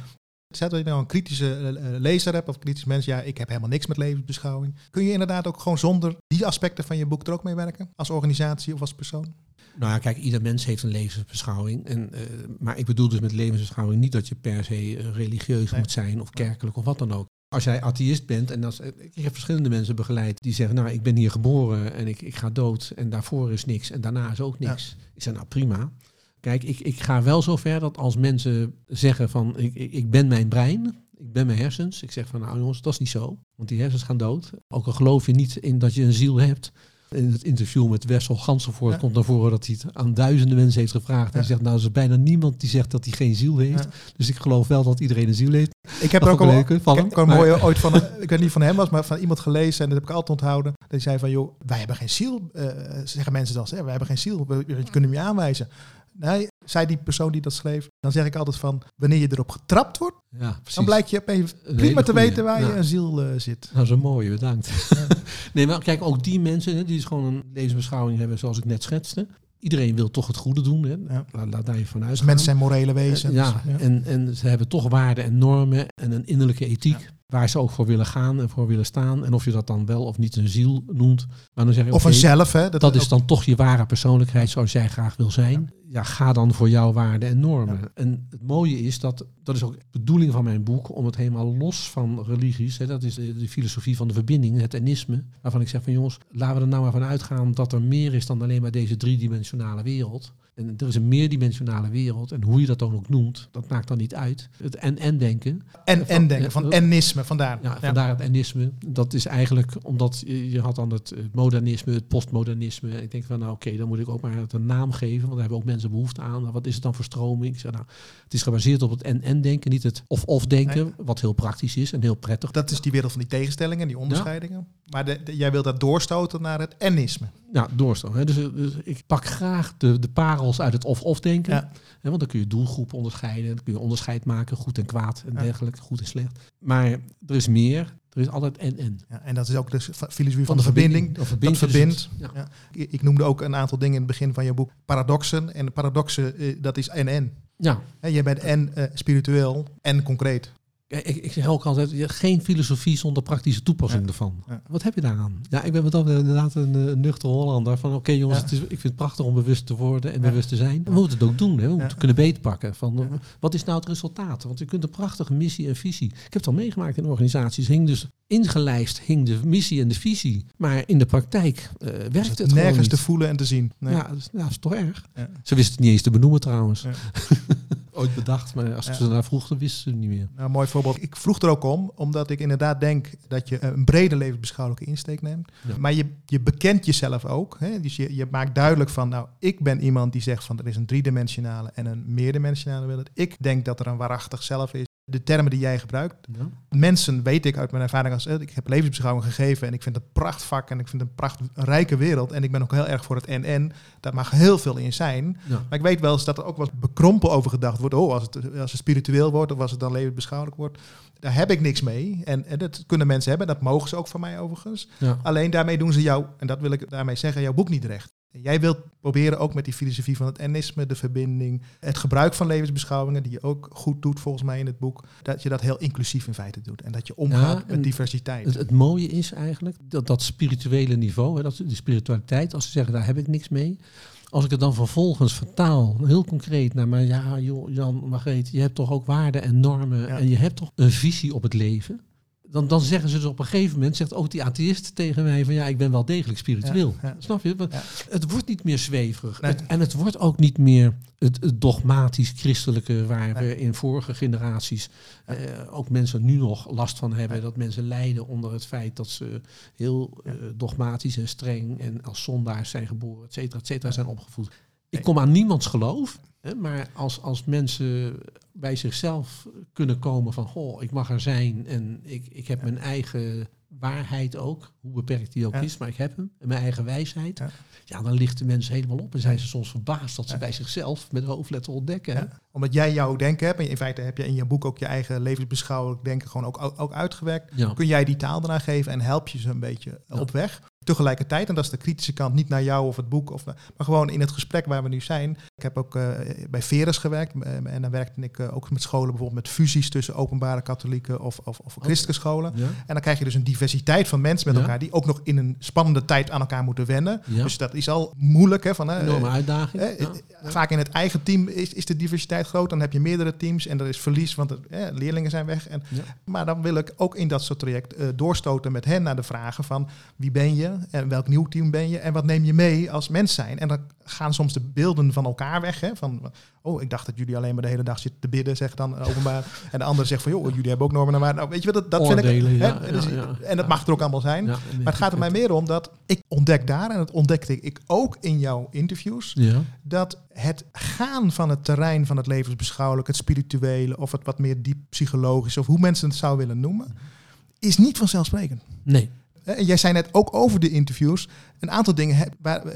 Stel dat je nou een kritische eh, lezer hebt of kritisch mens, ja, ik heb helemaal niks met levensbeschouwing. Kun je inderdaad ook gewoon zonder die aspecten van je boek er ook mee werken? Als organisatie of als persoon? Nou ja, kijk, ieder mens heeft een levensbeschouwing. En, eh, maar ik bedoel dus met levensbeschouwing niet dat je per se eh, religieus Nee. moet zijn of kerkelijk of wat dan ook. Als jij atheïst bent, en als, ik heb verschillende mensen begeleid die zeggen, nou ik ben hier geboren en ik, ik ga dood en daarvoor is niks en daarna is ook niks. Ik zeg nou prima. Kijk, ik, ik ga wel zover dat als mensen zeggen van ik, ik, ik ben mijn brein, ik ben mijn hersens. Ik zeg van nou jongens, dat is niet zo, want die hersens gaan dood. Ook al geloof je niet in dat je een ziel hebt. In het interview met Wessel Gansenvoort Ja. komt naar voren dat hij het aan duizenden mensen heeft gevraagd. En Ja. zegt, nou, er is bijna niemand die zegt dat hij geen ziel heeft. Ja. Dus ik geloof wel dat iedereen een ziel heeft. Ik heb Dat er ook al ik leuk, van ik hem. heb ook een Maar- mooie ooit van, ik weet niet van hem was, maar van iemand gelezen en dat heb ik altijd onthouden. Dat hij zei van, joh, wij hebben geen ziel, eh, zeggen mensen dan, hè, wij hebben geen ziel, we, we kunnen hem je aanwijzen. Nee, zei die persoon die dat schreef, dan zeg ik altijd van, wanneer je erop getrapt wordt, Ja, precies. dan blijkt je opeens Een prima te weten waar Ja. je een ziel eh, zit. Nou, zo mooi, bedankt. Nee, maar kijk, ook die mensen hè, die dus gewoon een levensbeschouwing hebben zoals ik net schetste. Iedereen wil toch het goede doen. Hè? Ja. Laat, laat daar je vanuit Dus gaan. mensen zijn morele wezens. Ja, En, en ze hebben toch waarden en normen en een innerlijke ethiek. Waar ze ook voor willen gaan en voor willen staan. En of je dat dan wel of niet een ziel noemt. Maar dan zeg je, Of oké, een zelf, hè. dat is ook- dan toch je ware persoonlijkheid zoals jij graag wil zijn. Ja, ga dan voor jouw waarden en normen. Ja. En het mooie is dat, dat is ook de bedoeling van mijn boek, om het helemaal los van religies, hè, dat is de, de filosofie van de verbinding, het enisme, waarvan ik zeg van jongens, laten we er nou maar van uitgaan dat er meer is dan alleen maar deze driedimensionale wereld. En er is een meerdimensionale wereld. En hoe je dat dan ook noemt, dat maakt dan niet uit. Het en-en denken. En, en denken, Ja, van ennisme, vandaar. Ja, Ja. vandaar het enisme. Dat is eigenlijk omdat je, had dan het, het modernisme, het postmodernisme. Ik denk van nou oké, dan moet ik ook maar het een naam geven. Want daar hebben ook mensen behoefte aan. Nou, wat is het dan voor stroming? Ik zeg nou, het is gebaseerd op het en-en denken, niet het of-of denken. Wat heel praktisch is en heel prettig. Dat is die wereld van die tegenstellingen, die onderscheidingen. Maar de, de- jij wilt dat doorstoten naar het ennisme. Ja, doorstoot. Hè. Dus, dus ik pak graag de, de parels uit het of-of denken. Ja. Hè, want dan kun je doelgroepen onderscheiden. Dan kun je onderscheid maken, goed en kwaad en dergelijke, goed en slecht. Maar er is meer. Er is altijd en-en. Ja, en dat is ook de filosofie van, de verbinding. Dat verbindt. verbindt. Ja. Ja. Ik noemde ook een aantal dingen in het begin van je boek. Paradoxen. En de paradoxen, eh, dat is en-en. Ja, Je bent en eh, spiritueel en concreet. Ik, ik zeg ook altijd, geen filosofie zonder praktische toepassing ervan. Wat heb je daaraan? Ja, ik ben wat dan inderdaad een, eh, nuchter Hollander. Van oké jongens, het is, ik vind het prachtig om bewust te worden en bewust te zijn. We moeten het ook doen. Hè. We moeten kunnen beetpakken. Van, Wat is nou het resultaat? Want je kunt een prachtige missie en visie. Ik heb het al meegemaakt in organisaties. Hing dus ingelijst hing de missie en de visie. Maar in de praktijk eh werkt Dus het, gewoon nergens te voelen en te zien. Nee. Ja, dat is, ja, dat is toch erg. Ze wisten het niet eens te benoemen trouwens. [laughs] Ooit bedacht, maar als ik ze naar vroeg, dan wisten ze het niet meer. Nou, mooi voorbeeld. Ik vroeg er ook om, omdat ik inderdaad denk dat je een brede levensbeschouwelijke insteek neemt. Maar je, je bekent jezelf ook. Hè? Dus je, je maakt duidelijk van, nou, ik ben iemand die zegt van er is een driedimensionale en een meerdimensionale wereld. Ik denk dat er een waarachtig zelf is. De termen die jij gebruikt. Ja. Mensen weet ik uit mijn ervaring als ik heb levensbeschouwing gegeven en ik vind het een prachtvak en ik vind het een een rijke wereld en ik ben ook heel erg voor het en-en. Daar mag heel veel in zijn. Ja. Maar ik weet wel eens dat er ook eens bekrompen over gedacht wordt. Oh, als het, als het spiritueel wordt of als het dan levensbeschouwelijk wordt. Daar heb ik niks mee. En, en dat kunnen mensen hebben. Dat mogen ze ook van mij overigens. Ja. Alleen daarmee doen ze jou, en dat wil ik daarmee zeggen, jouw boek niet recht. Jij wilt proberen ook met die filosofie van het enisme, de verbinding, het gebruik van levensbeschouwingen, die je ook goed doet volgens mij in het boek, dat je dat heel inclusief in feite doet. En dat je omgaat Ja, met diversiteit. Het, het mooie is eigenlijk dat, dat spirituele niveau, hè, dat, die spiritualiteit, als ze zeggen daar heb ik niks mee. Als ik het dan vervolgens vertaal, heel concreet naar, maar ja, joh, Jan, Margreet, je hebt toch ook waarden en normen Ja. en je hebt toch een visie op het leven. Dan, dan zeggen ze dus op een gegeven moment, zegt ook die atheïst tegen mij van ja, ik ben wel degelijk spiritueel. Ja, ja. Snap je? Ja. Het wordt niet meer zweverig. Nee. Het- en het wordt ook niet meer het, het dogmatisch christelijke waar Nee. we in vorige generaties eh, ook mensen nu nog last van hebben. Dat mensen lijden onder het feit dat ze heel eh, dogmatisch en streng en als zondaars zijn geboren, et cetera, et cetera, zijn opgevoed. Ik kom aan niemands geloof. Maar als, als mensen bij zichzelf kunnen komen van, goh, ik mag er zijn en ik, ik heb mijn eigen waarheid ook, hoe beperkt die ook Ja. is, maar ik heb hem, en mijn eigen wijsheid. Ja. Ja, dan lichten mensen helemaal op en zijn ze soms verbaasd dat ze bij zichzelf met hoofdletter ontdekken. Omdat jij jouw denken hebt, en in feite heb je in je boek ook je eigen levensbeschouwelijk denken gewoon ook, ook uitgewerkt. Ja. Kun jij die taal eraan geven en help je ze een beetje op weg. Tegelijkertijd, en dat is de kritische kant, niet naar jou of het boek, of, maar gewoon in het gesprek waar we nu zijn. Ik heb ook eh, bij Veres gewerkt eh, en dan werkte ik eh, ook met scholen bijvoorbeeld met fusies tussen openbare katholieken of, of, of christelijke scholen. Ja. En dan krijg je dus een diversiteit van mensen met Ja. elkaar die ook nog in een spannende tijd aan elkaar moeten wennen. Ja. Dus dat is al moeilijk. Hè, van, eh, Enorme uitdaging. Ja. Vaak in het eigen team is, is de diversiteit groot. Dan heb je meerdere teams en er is verlies, want er, leerlingen zijn weg. En. Maar dan wil ik ook in dat soort traject doorstoten met hen naar de vragen van wie ben je en welk nieuw team ben je en wat neem je mee als mens zijn. En dan gaan soms de beelden van elkaar weg. Hè, van, oh, ik dacht dat jullie alleen maar de hele dag zitten te bidden, zegt dan eh, openbaar. [laughs] en de ander zegt van, joh, jullie hebben ook normen en waarden. Nou, weet je wat, dat, dat vind ik... Hè, ja, dus- ja, en dat mag er ook allemaal zijn. Maar het gaat er mij meer om dat ik ontdek daar, en dat ontdekte ik ook in jouw interviews, dat het gaan van het terrein van het levensbeschouwelijk, het spirituele of het wat meer diep psychologisch, of hoe mensen het zou willen noemen, is niet vanzelfsprekend. Nee. Eh, En jij zei net ook over de interviews een aantal dingen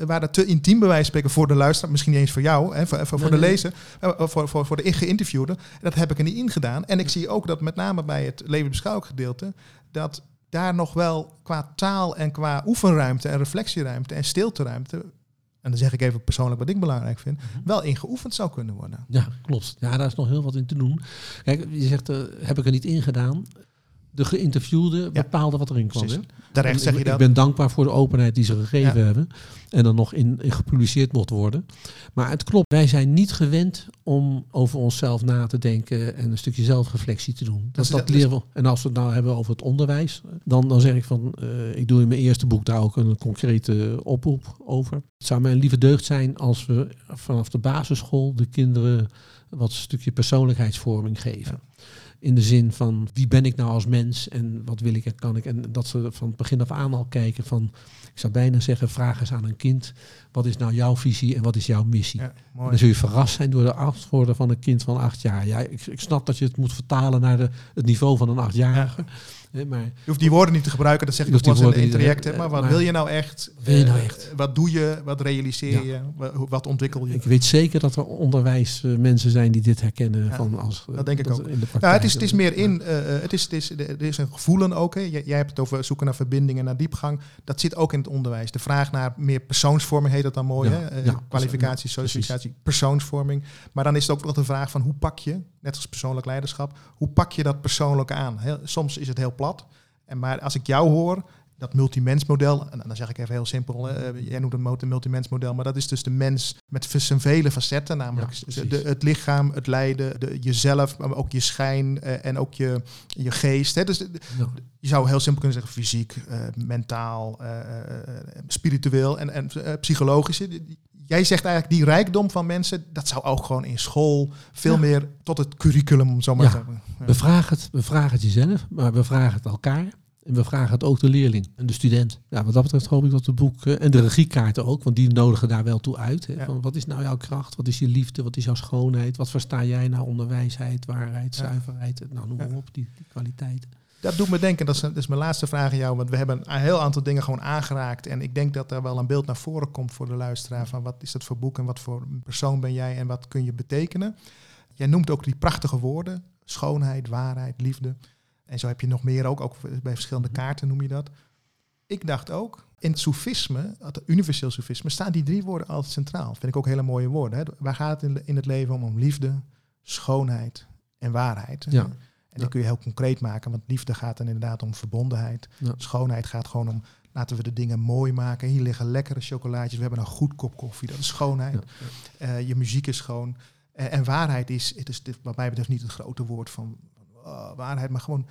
dat te intiem bij wijze van spreken voor de luisteraar, misschien niet eens voor jou, hè, voor, voor, Nee, de nee. lezer, eh, voor, voor, voor de geïnterviewde. Dat heb ik er niet in gedaan. En ik zie ook dat met name bij het levensbeschouwelijk gedeelte, dat daar nog wel qua taal en qua oefenruimte en reflectieruimte en stilteruimte, en dan zeg ik even persoonlijk wat ik belangrijk vind, wel in geoefend zou kunnen worden. Ja, klopt. Ja, daar is nog heel wat in te doen. Kijk, je zegt, eh, heb ik er niet in gedaan. De geïnterviewde bepaalde wat erin kwam. Hè? Terecht zeg je ik, dat. Ik ben dankbaar voor de openheid die ze gegeven hebben. En dan nog in, in gepubliceerd mocht worden. Maar het klopt, wij zijn niet gewend om over onszelf na te denken en een stukje zelfreflectie te doen. Dat, Dus dat dat- leren we. En als we het nou hebben over het onderwijs, dan, dan zeg ik van, eh, ik doe in mijn eerste boek daar ook een concrete oproep over. Het zou mij een lieve deugd zijn als we vanaf de basisschool de kinderen wat stukje persoonlijkheidsvorming geven. In de zin van wie ben ik nou als mens en wat wil ik en kan ik. En dat ze van het begin af aan al kijken van, ik zou bijna zeggen, vraag eens aan een kind, wat is nou jouw visie en wat is jouw missie? Ja, dan zul je verrast zijn door de antwoorden van een kind van acht jaar. Ja, ik, ik snap dat je het moet vertalen naar de, het niveau van een achtjarige. Hè, maar Je hoeft die woorden niet te gebruiken, dat zeg ik wel eens in, woorden trajecten. niet, Maar eh, wat maar- wil je nou echt? Wil je nou Eh, echt? Wat doe je? Wat realiseer je? Wat ontwikkel je? ik weet zeker dat er onderwijsmensen zijn die dit herkennen. Van als, dat denk ik ook. In de praktijk. Ja, het is, het is meer in, eh, eh, het is, het is, er is een gevoelen ook. Hè. Jij, hebt het over zoeken naar verbindingen, naar diepgang. Dat zit ook in het onderwijs. De vraag naar meer persoonsvorming heet dat dan mooi. Ja, hè? Eh, ja, kwalificatie, socialisatie, persoonsvorming. Maar dan is het ook nog de vraag van hoe pak je, net als persoonlijk leiderschap, hoe pak je dat persoonlijk aan? Heel, soms is het heel plat. En maar als ik jou hoor, dat multimensmodel, en dan zeg ik even heel simpel, hè, eh, jij noemt het multi- multimensmodel, maar dat is dus de mens met zijn vele facetten, namelijk Ja, de, het lichaam, het lijden, de, jezelf, maar ook je schijn eh, en ook je, je geest. Hè. Dus de- de- Ja. je zou heel simpel kunnen zeggen fysiek, eh, mentaal, spiritueel en, en psychologisch. Jij zegt eigenlijk die rijkdom van mensen, dat zou ook gewoon in school veel Ja. meer tot het curriculum, om zo maar Ja. te zeggen. Ja. We vragen, het, we vragen het jezelf, maar we vragen het elkaar. En we vragen het ook de leerling en de student. Ja, wat dat betreft hoop ik dat het boek, eh, en de regiekaarten ook, want die nodigen daar wel toe uit. Hè, van wat is nou jouw kracht? Wat is je liefde? Wat is jouw schoonheid? Wat versta jij nou onder wijsheid, waarheid, zuiverheid? Nou, noem maar op, die, die kwaliteiten. Dat doet me denken, dat is, dat is mijn laatste vraag aan jou, want we hebben een heel aantal dingen gewoon aangeraakt. En ik denk dat er wel een beeld naar voren komt voor de luisteraar van wat is dat voor boek en wat voor persoon ben jij en wat kun je betekenen. Jij noemt ook die prachtige woorden, schoonheid, waarheid, liefde. En zo heb je nog meer ook, ook bij verschillende kaarten noem je dat. Ik dacht ook, in het soefisme, het universeel soefisme, staan die drie woorden altijd centraal. Vind ik ook hele mooie woorden. Hè? Waar gaat het in, in het leven om? Om liefde, schoonheid en waarheid. Ja. En die kun je heel concreet maken, want liefde gaat dan inderdaad om verbondenheid. Schoonheid gaat gewoon om, laten we de dingen mooi maken. Hier liggen lekkere chocolaatjes, we hebben een goed kop koffie, dat is schoonheid. Ja. Eh, je muziek is schoon. Eh, en waarheid is, het is dit, wat mij betreft niet het grote woord van uh, waarheid, maar gewoon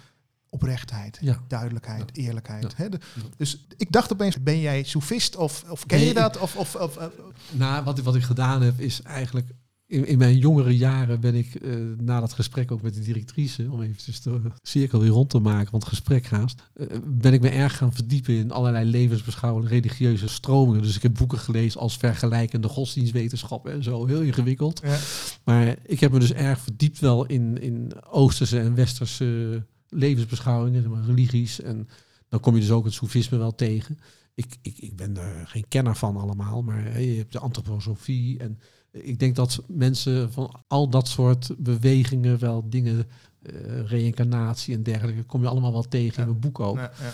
oprechtheid, Ja. duidelijkheid, eerlijkheid. Hè? De- dus ik dacht opeens, ben jij soefist of, of ken Nee, je dat? Of, of, of, of- Nou, wat, wat ik gedaan heb is eigenlijk... In, in mijn jongere jaren ben ik eh, na dat gesprek ook met de directrice... om eventjes de cirkel weer rond te maken, want het gesprek haast... eh, ben ik me erg gaan verdiepen in allerlei levensbeschouwende religieuze stromingen. Dus ik heb boeken gelezen als vergelijkende godsdienstwetenschappen en zo. Heel ingewikkeld. ja, Maar ik heb me dus erg verdiept wel in, in Oosterse en Westerse levensbeschouwingen, religies. En Dan kom je dus ook het soefisme wel tegen. Ik, ik, ik ben er geen kenner van allemaal, maar je hebt de antroposofie. En ik denk dat mensen van al dat soort bewegingen wel dingen, uh, reïncarnatie en dergelijke, kom je allemaal wel tegen in mijn boek ook. Ja, ja.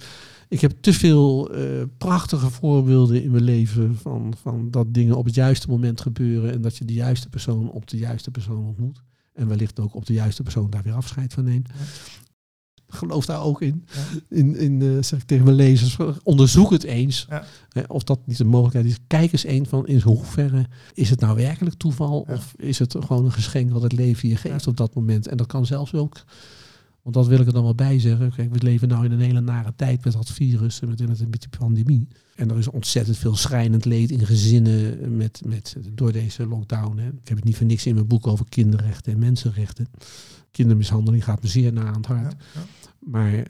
Ik heb te veel uh, prachtige voorbeelden in mijn leven van, van dat dingen op het juiste moment gebeuren en dat je de juiste persoon op de juiste persoon ontmoet. En wellicht ook op de juiste persoon daar weer afscheid van neemt. Geloof daar ook in. In, in uh, zeg ik tegen mijn lezers, onderzoek het eens. Ja. of dat niet een mogelijkheid is. Kijk eens een van in hoeverre is het nou werkelijk toeval? Of is het gewoon een geschenk wat het leven je geeft op dat moment? En dat kan zelfs ook want dat wil ik er dan wel bij zeggen. Kijk, we leven nu in een hele nare tijd met dat virus en met, met, met de pandemie. En er is ontzettend veel schrijnend leed in gezinnen met, met, door deze lockdown. Hè. Ik heb het niet voor niks in mijn boek over kinderrechten en mensenrechten. Kindermishandeling gaat me zeer na aan het hart. Ja, Maar uh,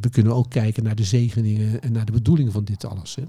we kunnen ook kijken naar de zegeningen en naar de bedoelingen van dit alles. Hè.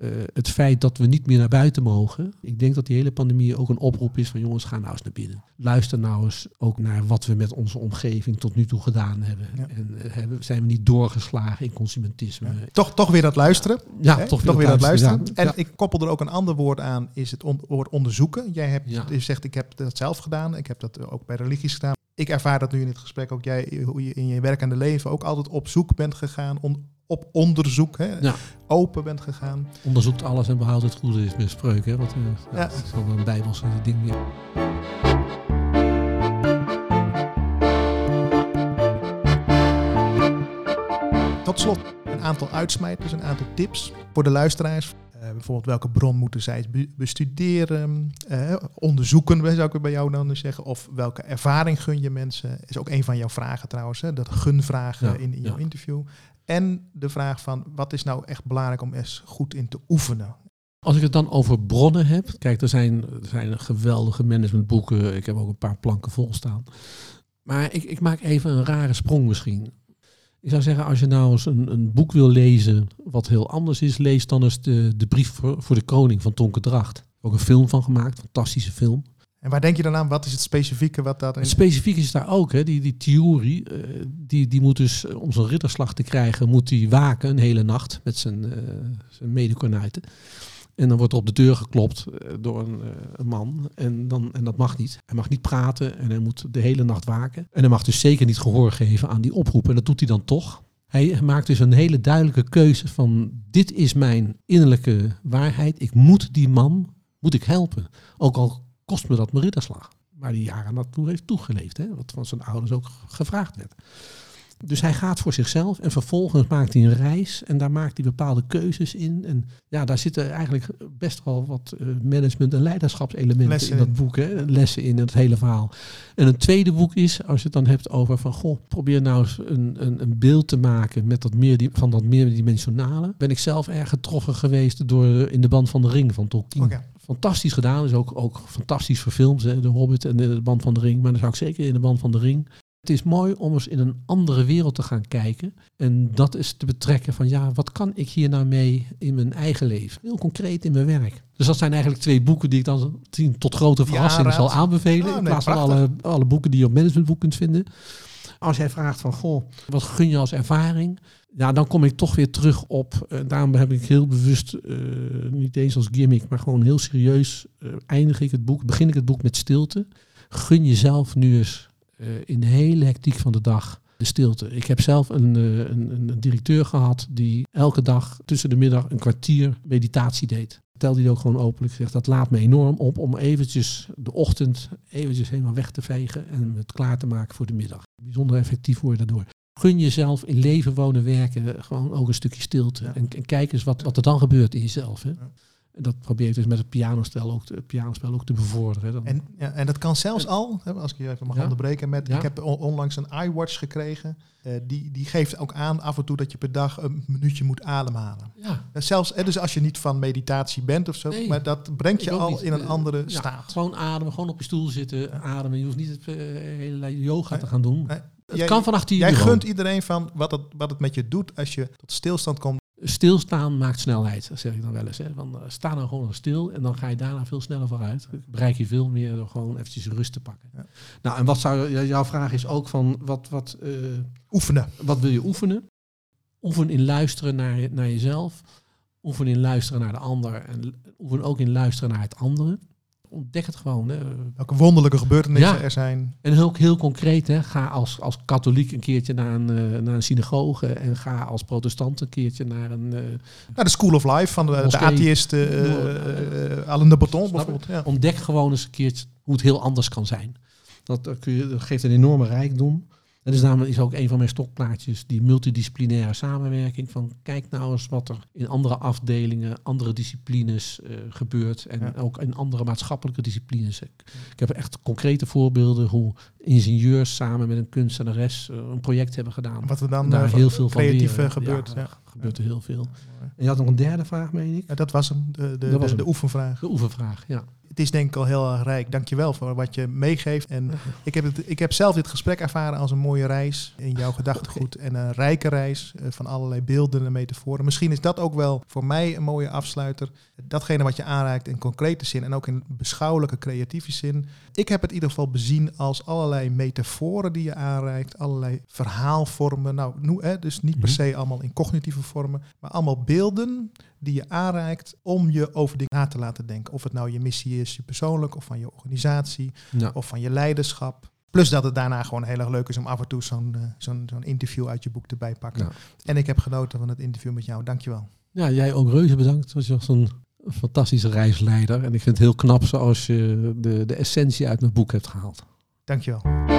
Uh, het feit dat we niet meer naar buiten mogen. Ik denk dat die hele pandemie ook een oproep is van jongens, ga nou eens naar binnen. Luister nou eens ook naar wat we met onze omgeving tot nu toe gedaan hebben. En uh, hebben, zijn we niet doorgeslagen in consumentisme. Ja. Toch, toch weer dat luisteren. Ja, toch, weer, toch weer dat luisteren. En ik koppel er ook een ander woord aan, is het on woord onderzoeken. Jij hebt, je zegt, ik heb dat zelf gedaan. Ik heb dat ook bij religies gedaan ik ervaar dat nu in het gesprek ook jij, hoe je in je werkende leven ook altijd op zoek bent gegaan, op onderzoek, hè, ja. open bent gegaan. Onderzoekt alles en behoudt het goede is besproken. Hè, wat, uh, ja. Dat is wel een bijbelse ding. Tot slot een aantal uitsmijters, een aantal tips voor de luisteraars. Uh, bijvoorbeeld welke bron moeten zij bestuderen, uh, onderzoeken, zou ik bij jou dan zeggen. Of welke ervaring gun je mensen, is ook een van jouw vragen trouwens, hè, dat gunvragen in, in jouw interview. En de vraag van, wat is nou echt belangrijk om eens goed in te oefenen? Als ik het dan over bronnen heb, kijk, er zijn, er zijn geweldige managementboeken, ik heb ook een paar planken vol staan. Maar ik, ik maak even een rare sprong misschien. Ik zou zeggen, als je nou eens een, een boek wil lezen wat heel anders is, lees dan eens de, de brief voor, voor de koning van Tonke Dracht. Ook een film van gemaakt, fantastische film. En waar denk je dan aan? Wat is het specifieke wat dat... Het specifieke is daar ook, hè, die, die theorie, uh, die, die moet dus, eh, om zo'n ridderslag te krijgen, moet hij waken een hele nacht met zijn, uh, zijn medekornuiten. En dan wordt er op de deur geklopt door een, een, man. En, dan, en dat mag niet. Hij mag niet praten en hij moet de hele nacht waken. En hij mag dus zeker niet gehoor geven aan die oproep. En dat doet hij dan toch. Hij maakt dus een hele duidelijke keuze van dit is mijn innerlijke waarheid. Ik moet die man, moet ik helpen. Ook al kost me dat mijn ridderslag. Waar hij jaren naartoe heeft toegeleefd. Hè? Wat van zijn ouders ook gevraagd werd. Dus hij gaat voor zichzelf en vervolgens maakt hij een reis en daar maakt hij bepaalde keuzes in. En ja, daar zitten eigenlijk best wel wat eh, management- en leiderschapselementen Lessen in dat boek. Hè? Lessen in het hele verhaal. En een tweede boek is, als je het dan hebt over van, goh, probeer nou eens een, een, een beeld te maken met dat meer, van dat meerdimensionale. Ben ik zelf erg getroffen geweest door In de Band van de Ring van Tolkien. Okay fantastisch gedaan. Is ook, ook fantastisch verfilmd, hè, de Hobbit en de Band van de Ring. Maar dan zou ik zeker in de Band van de Ring. Het is mooi om eens in een andere wereld te gaan kijken. En dat is te betrekken van, ja, wat kan ik hier nou mee in mijn eigen leven? Heel concreet in mijn werk. Dus dat zijn eigenlijk twee boeken die ik dan tot grote verrassing zal aanbevelen. Oh, in plaats van alle, alle boeken die je op managementboek kunt vinden. Als jij vraagt van, goh, wat gun je als ervaring? Ja, dan kom ik toch weer terug op. Uh, daarom heb ik heel bewust, uh, niet eens als gimmick, maar gewoon heel serieus, uh, eindig ik het boek, begin ik het boek met stilte. Gun jezelf nu eens in de hele hectiek van de dag de stilte. Ik heb zelf een, een, een, directeur gehad die elke dag tussen de middag een kwartier meditatie deed. Telde hij ook gewoon openlijk. Zegt dat laat me enorm op om eventjes de ochtend eventjes helemaal weg te vegen en het klaar te maken voor de middag. Bijzonder effectief word je daardoor gun jezelf in leven, wonen, werken gewoon ook een stukje stilte. En, en, kijk eens wat, wat er dan gebeurt in jezelf. Hè. Dat probeer ik dus met het pianospel ook, het pianospel ook te bevorderen. Dan en, ja, en dat kan zelfs al, als ik je even mag ja. onderbreken, met, ik heb onlangs een iWatch gekregen. Uh, die, die geeft ook aan af en toe dat je per dag een minuutje moet ademhalen. Ja. Zelfs, dus als je niet van meditatie bent of zo, nee, maar dat brengt je al in een andere staat. Gewoon ademen, gewoon op je stoel zitten, ademen. Je hoeft niet het hele yoga te gaan doen. Het kan Jij gunt iedereen van wat het, wat het met je doet als je tot stilstand komt. Stilstaan maakt snelheid, zeg ik dan wel eens. Hè. Van, uh, sta nou gewoon stil en dan ga je daarna veel sneller vooruit. Bereik je veel meer door gewoon eventjes rust te pakken. Ja. Nou, en wat zou jouw vraag is ook van wat... wat uh, oefenen. Wat wil je oefenen? oefen in luisteren naar, je- naar jezelf. Oefen in luisteren naar de ander. En oefen ook in luisteren naar het andere. Ontdek het gewoon. Hè. Welke wonderlijke gebeurtenissen Ja. er zijn. En ook heel concreet, hè. ga als, als katholiek een keertje naar een, eh, naar een synagoge en ga als protestant een keertje naar een... eh, Nou, de School of Life van de, de Moskee. atheïst uh, uh, Alain de Botton bijvoorbeeld. Ja. ontdek gewoon eens een keertje hoe het heel anders kan zijn. Dat, dat kun je, dat geeft een enorme rijkdom. Dat is namelijk is ook een van mijn stokplaatjes, die multidisciplinaire samenwerking. Van kijk nou eens wat er in andere afdelingen, andere disciplines eh, gebeurt. En Ja. ook in andere maatschappelijke disciplines. Ik, ik heb echt concrete voorbeelden hoe ingenieurs samen met een kunstenares eh, een project hebben gedaan. Wat er dan Daar eh, heel veel van creatief eh, gebeurt. Ja, gebeurt er heel veel. En je had nog een derde vraag, meen ik? Dat was hem, de, de, de oefenvraag. De oefenvraag, ja. Het is denk ik al heel erg rijk. Dankjewel voor wat je meegeeft. En ik heb, het, ik heb zelf dit gesprek ervaren als een mooie reis in jouw [laughs] gedachtegoed. En een rijke reis eh, van allerlei beelden en metaforen. Misschien is dat ook wel voor mij een mooie afsluiter. Datgene wat je aanreikt in concrete zin en ook in beschouwelijke creatieve zin. Ik heb het in ieder geval bezien als allerlei metaforen die je aanreikt. Allerlei verhaalvormen. Nou, noe, hè, dus niet per Mhm. se allemaal in cognitieve vormen. Maar allemaal beelden die je aanreikt om je over dingen na te laten denken. Of het nou je missie is, je persoonlijk, of van je organisatie, ja. of van je leiderschap. Plus dat het daarna gewoon heel erg leuk is om af en toe zo'n eh, zo'n zo'n interview uit je boek erbij te pakken. Ja. En ik heb genoten van het interview met jou. Dankjewel. Ja, jij ook reuze bedankt. Je was een fantastische reisleider. En ik vind het heel knap zoals je de, de essentie uit mijn boek hebt gehaald. Dankjewel.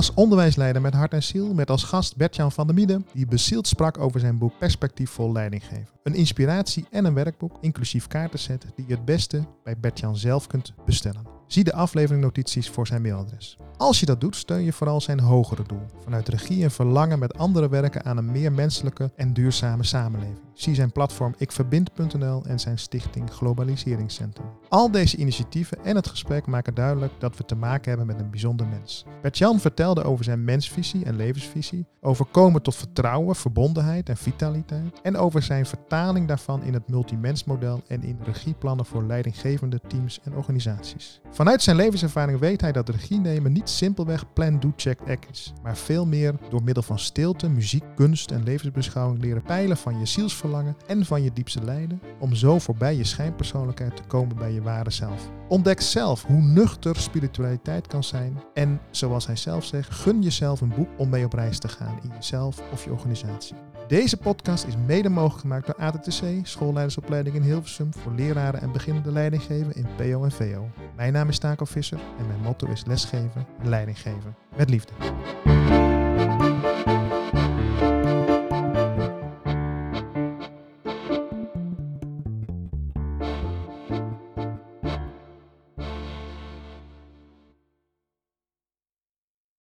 Was Onderwijsleider met hart en ziel met als gast Bert-Jan van der Mieden, die bezield sprak over zijn boek Perspectiefvol Leidinggeven. Een inspiratie en een werkboek, inclusief kaartenset, die je het beste bij Bert-Jan zelf kunt bestellen. Zie de afleveringnotities voor zijn mailadres. Als je dat doet, steun je vooral zijn hogere doel. Vanuit regie en verlangen met anderen werken aan een meer menselijke en duurzame samenleving. Zie zijn platform ikverbind.nl en zijn stichting Globaliseringscentrum. Al deze initiatieven en het gesprek maken duidelijk dat we te maken hebben met een bijzonder mens. Bert-Jan vertelde over zijn mensvisie en levensvisie, over komen tot vertrouwen, verbondenheid en vitaliteit en over zijn vertaling daarvan in het multimensmodel en in regieplannen voor leidinggevende teams en organisaties. Vanuit zijn levenservaring weet hij dat regie nemen niet simpelweg plan, do, check, act is, maar veel meer door middel van stilte, muziek, kunst en levensbeschouwing leren peilen van je zielsverlangen en van je diepste lijden, om zo voorbij je schijnpersoonlijkheid te komen bij je ware zelf. Ontdek zelf hoe nuchter spiritualiteit kan zijn en, zoals hij zelf zegt, gun jezelf een boek om mee op reis te gaan in jezelf of je organisatie. Deze podcast is mede mogelijk gemaakt door ATTC, schoolleidersopleiding in Hilversum voor leraren en beginnende leidinggeven in PO en VO. Mijn naam is Taco Visser en mijn motto is lesgeven en leidinggeven met liefde.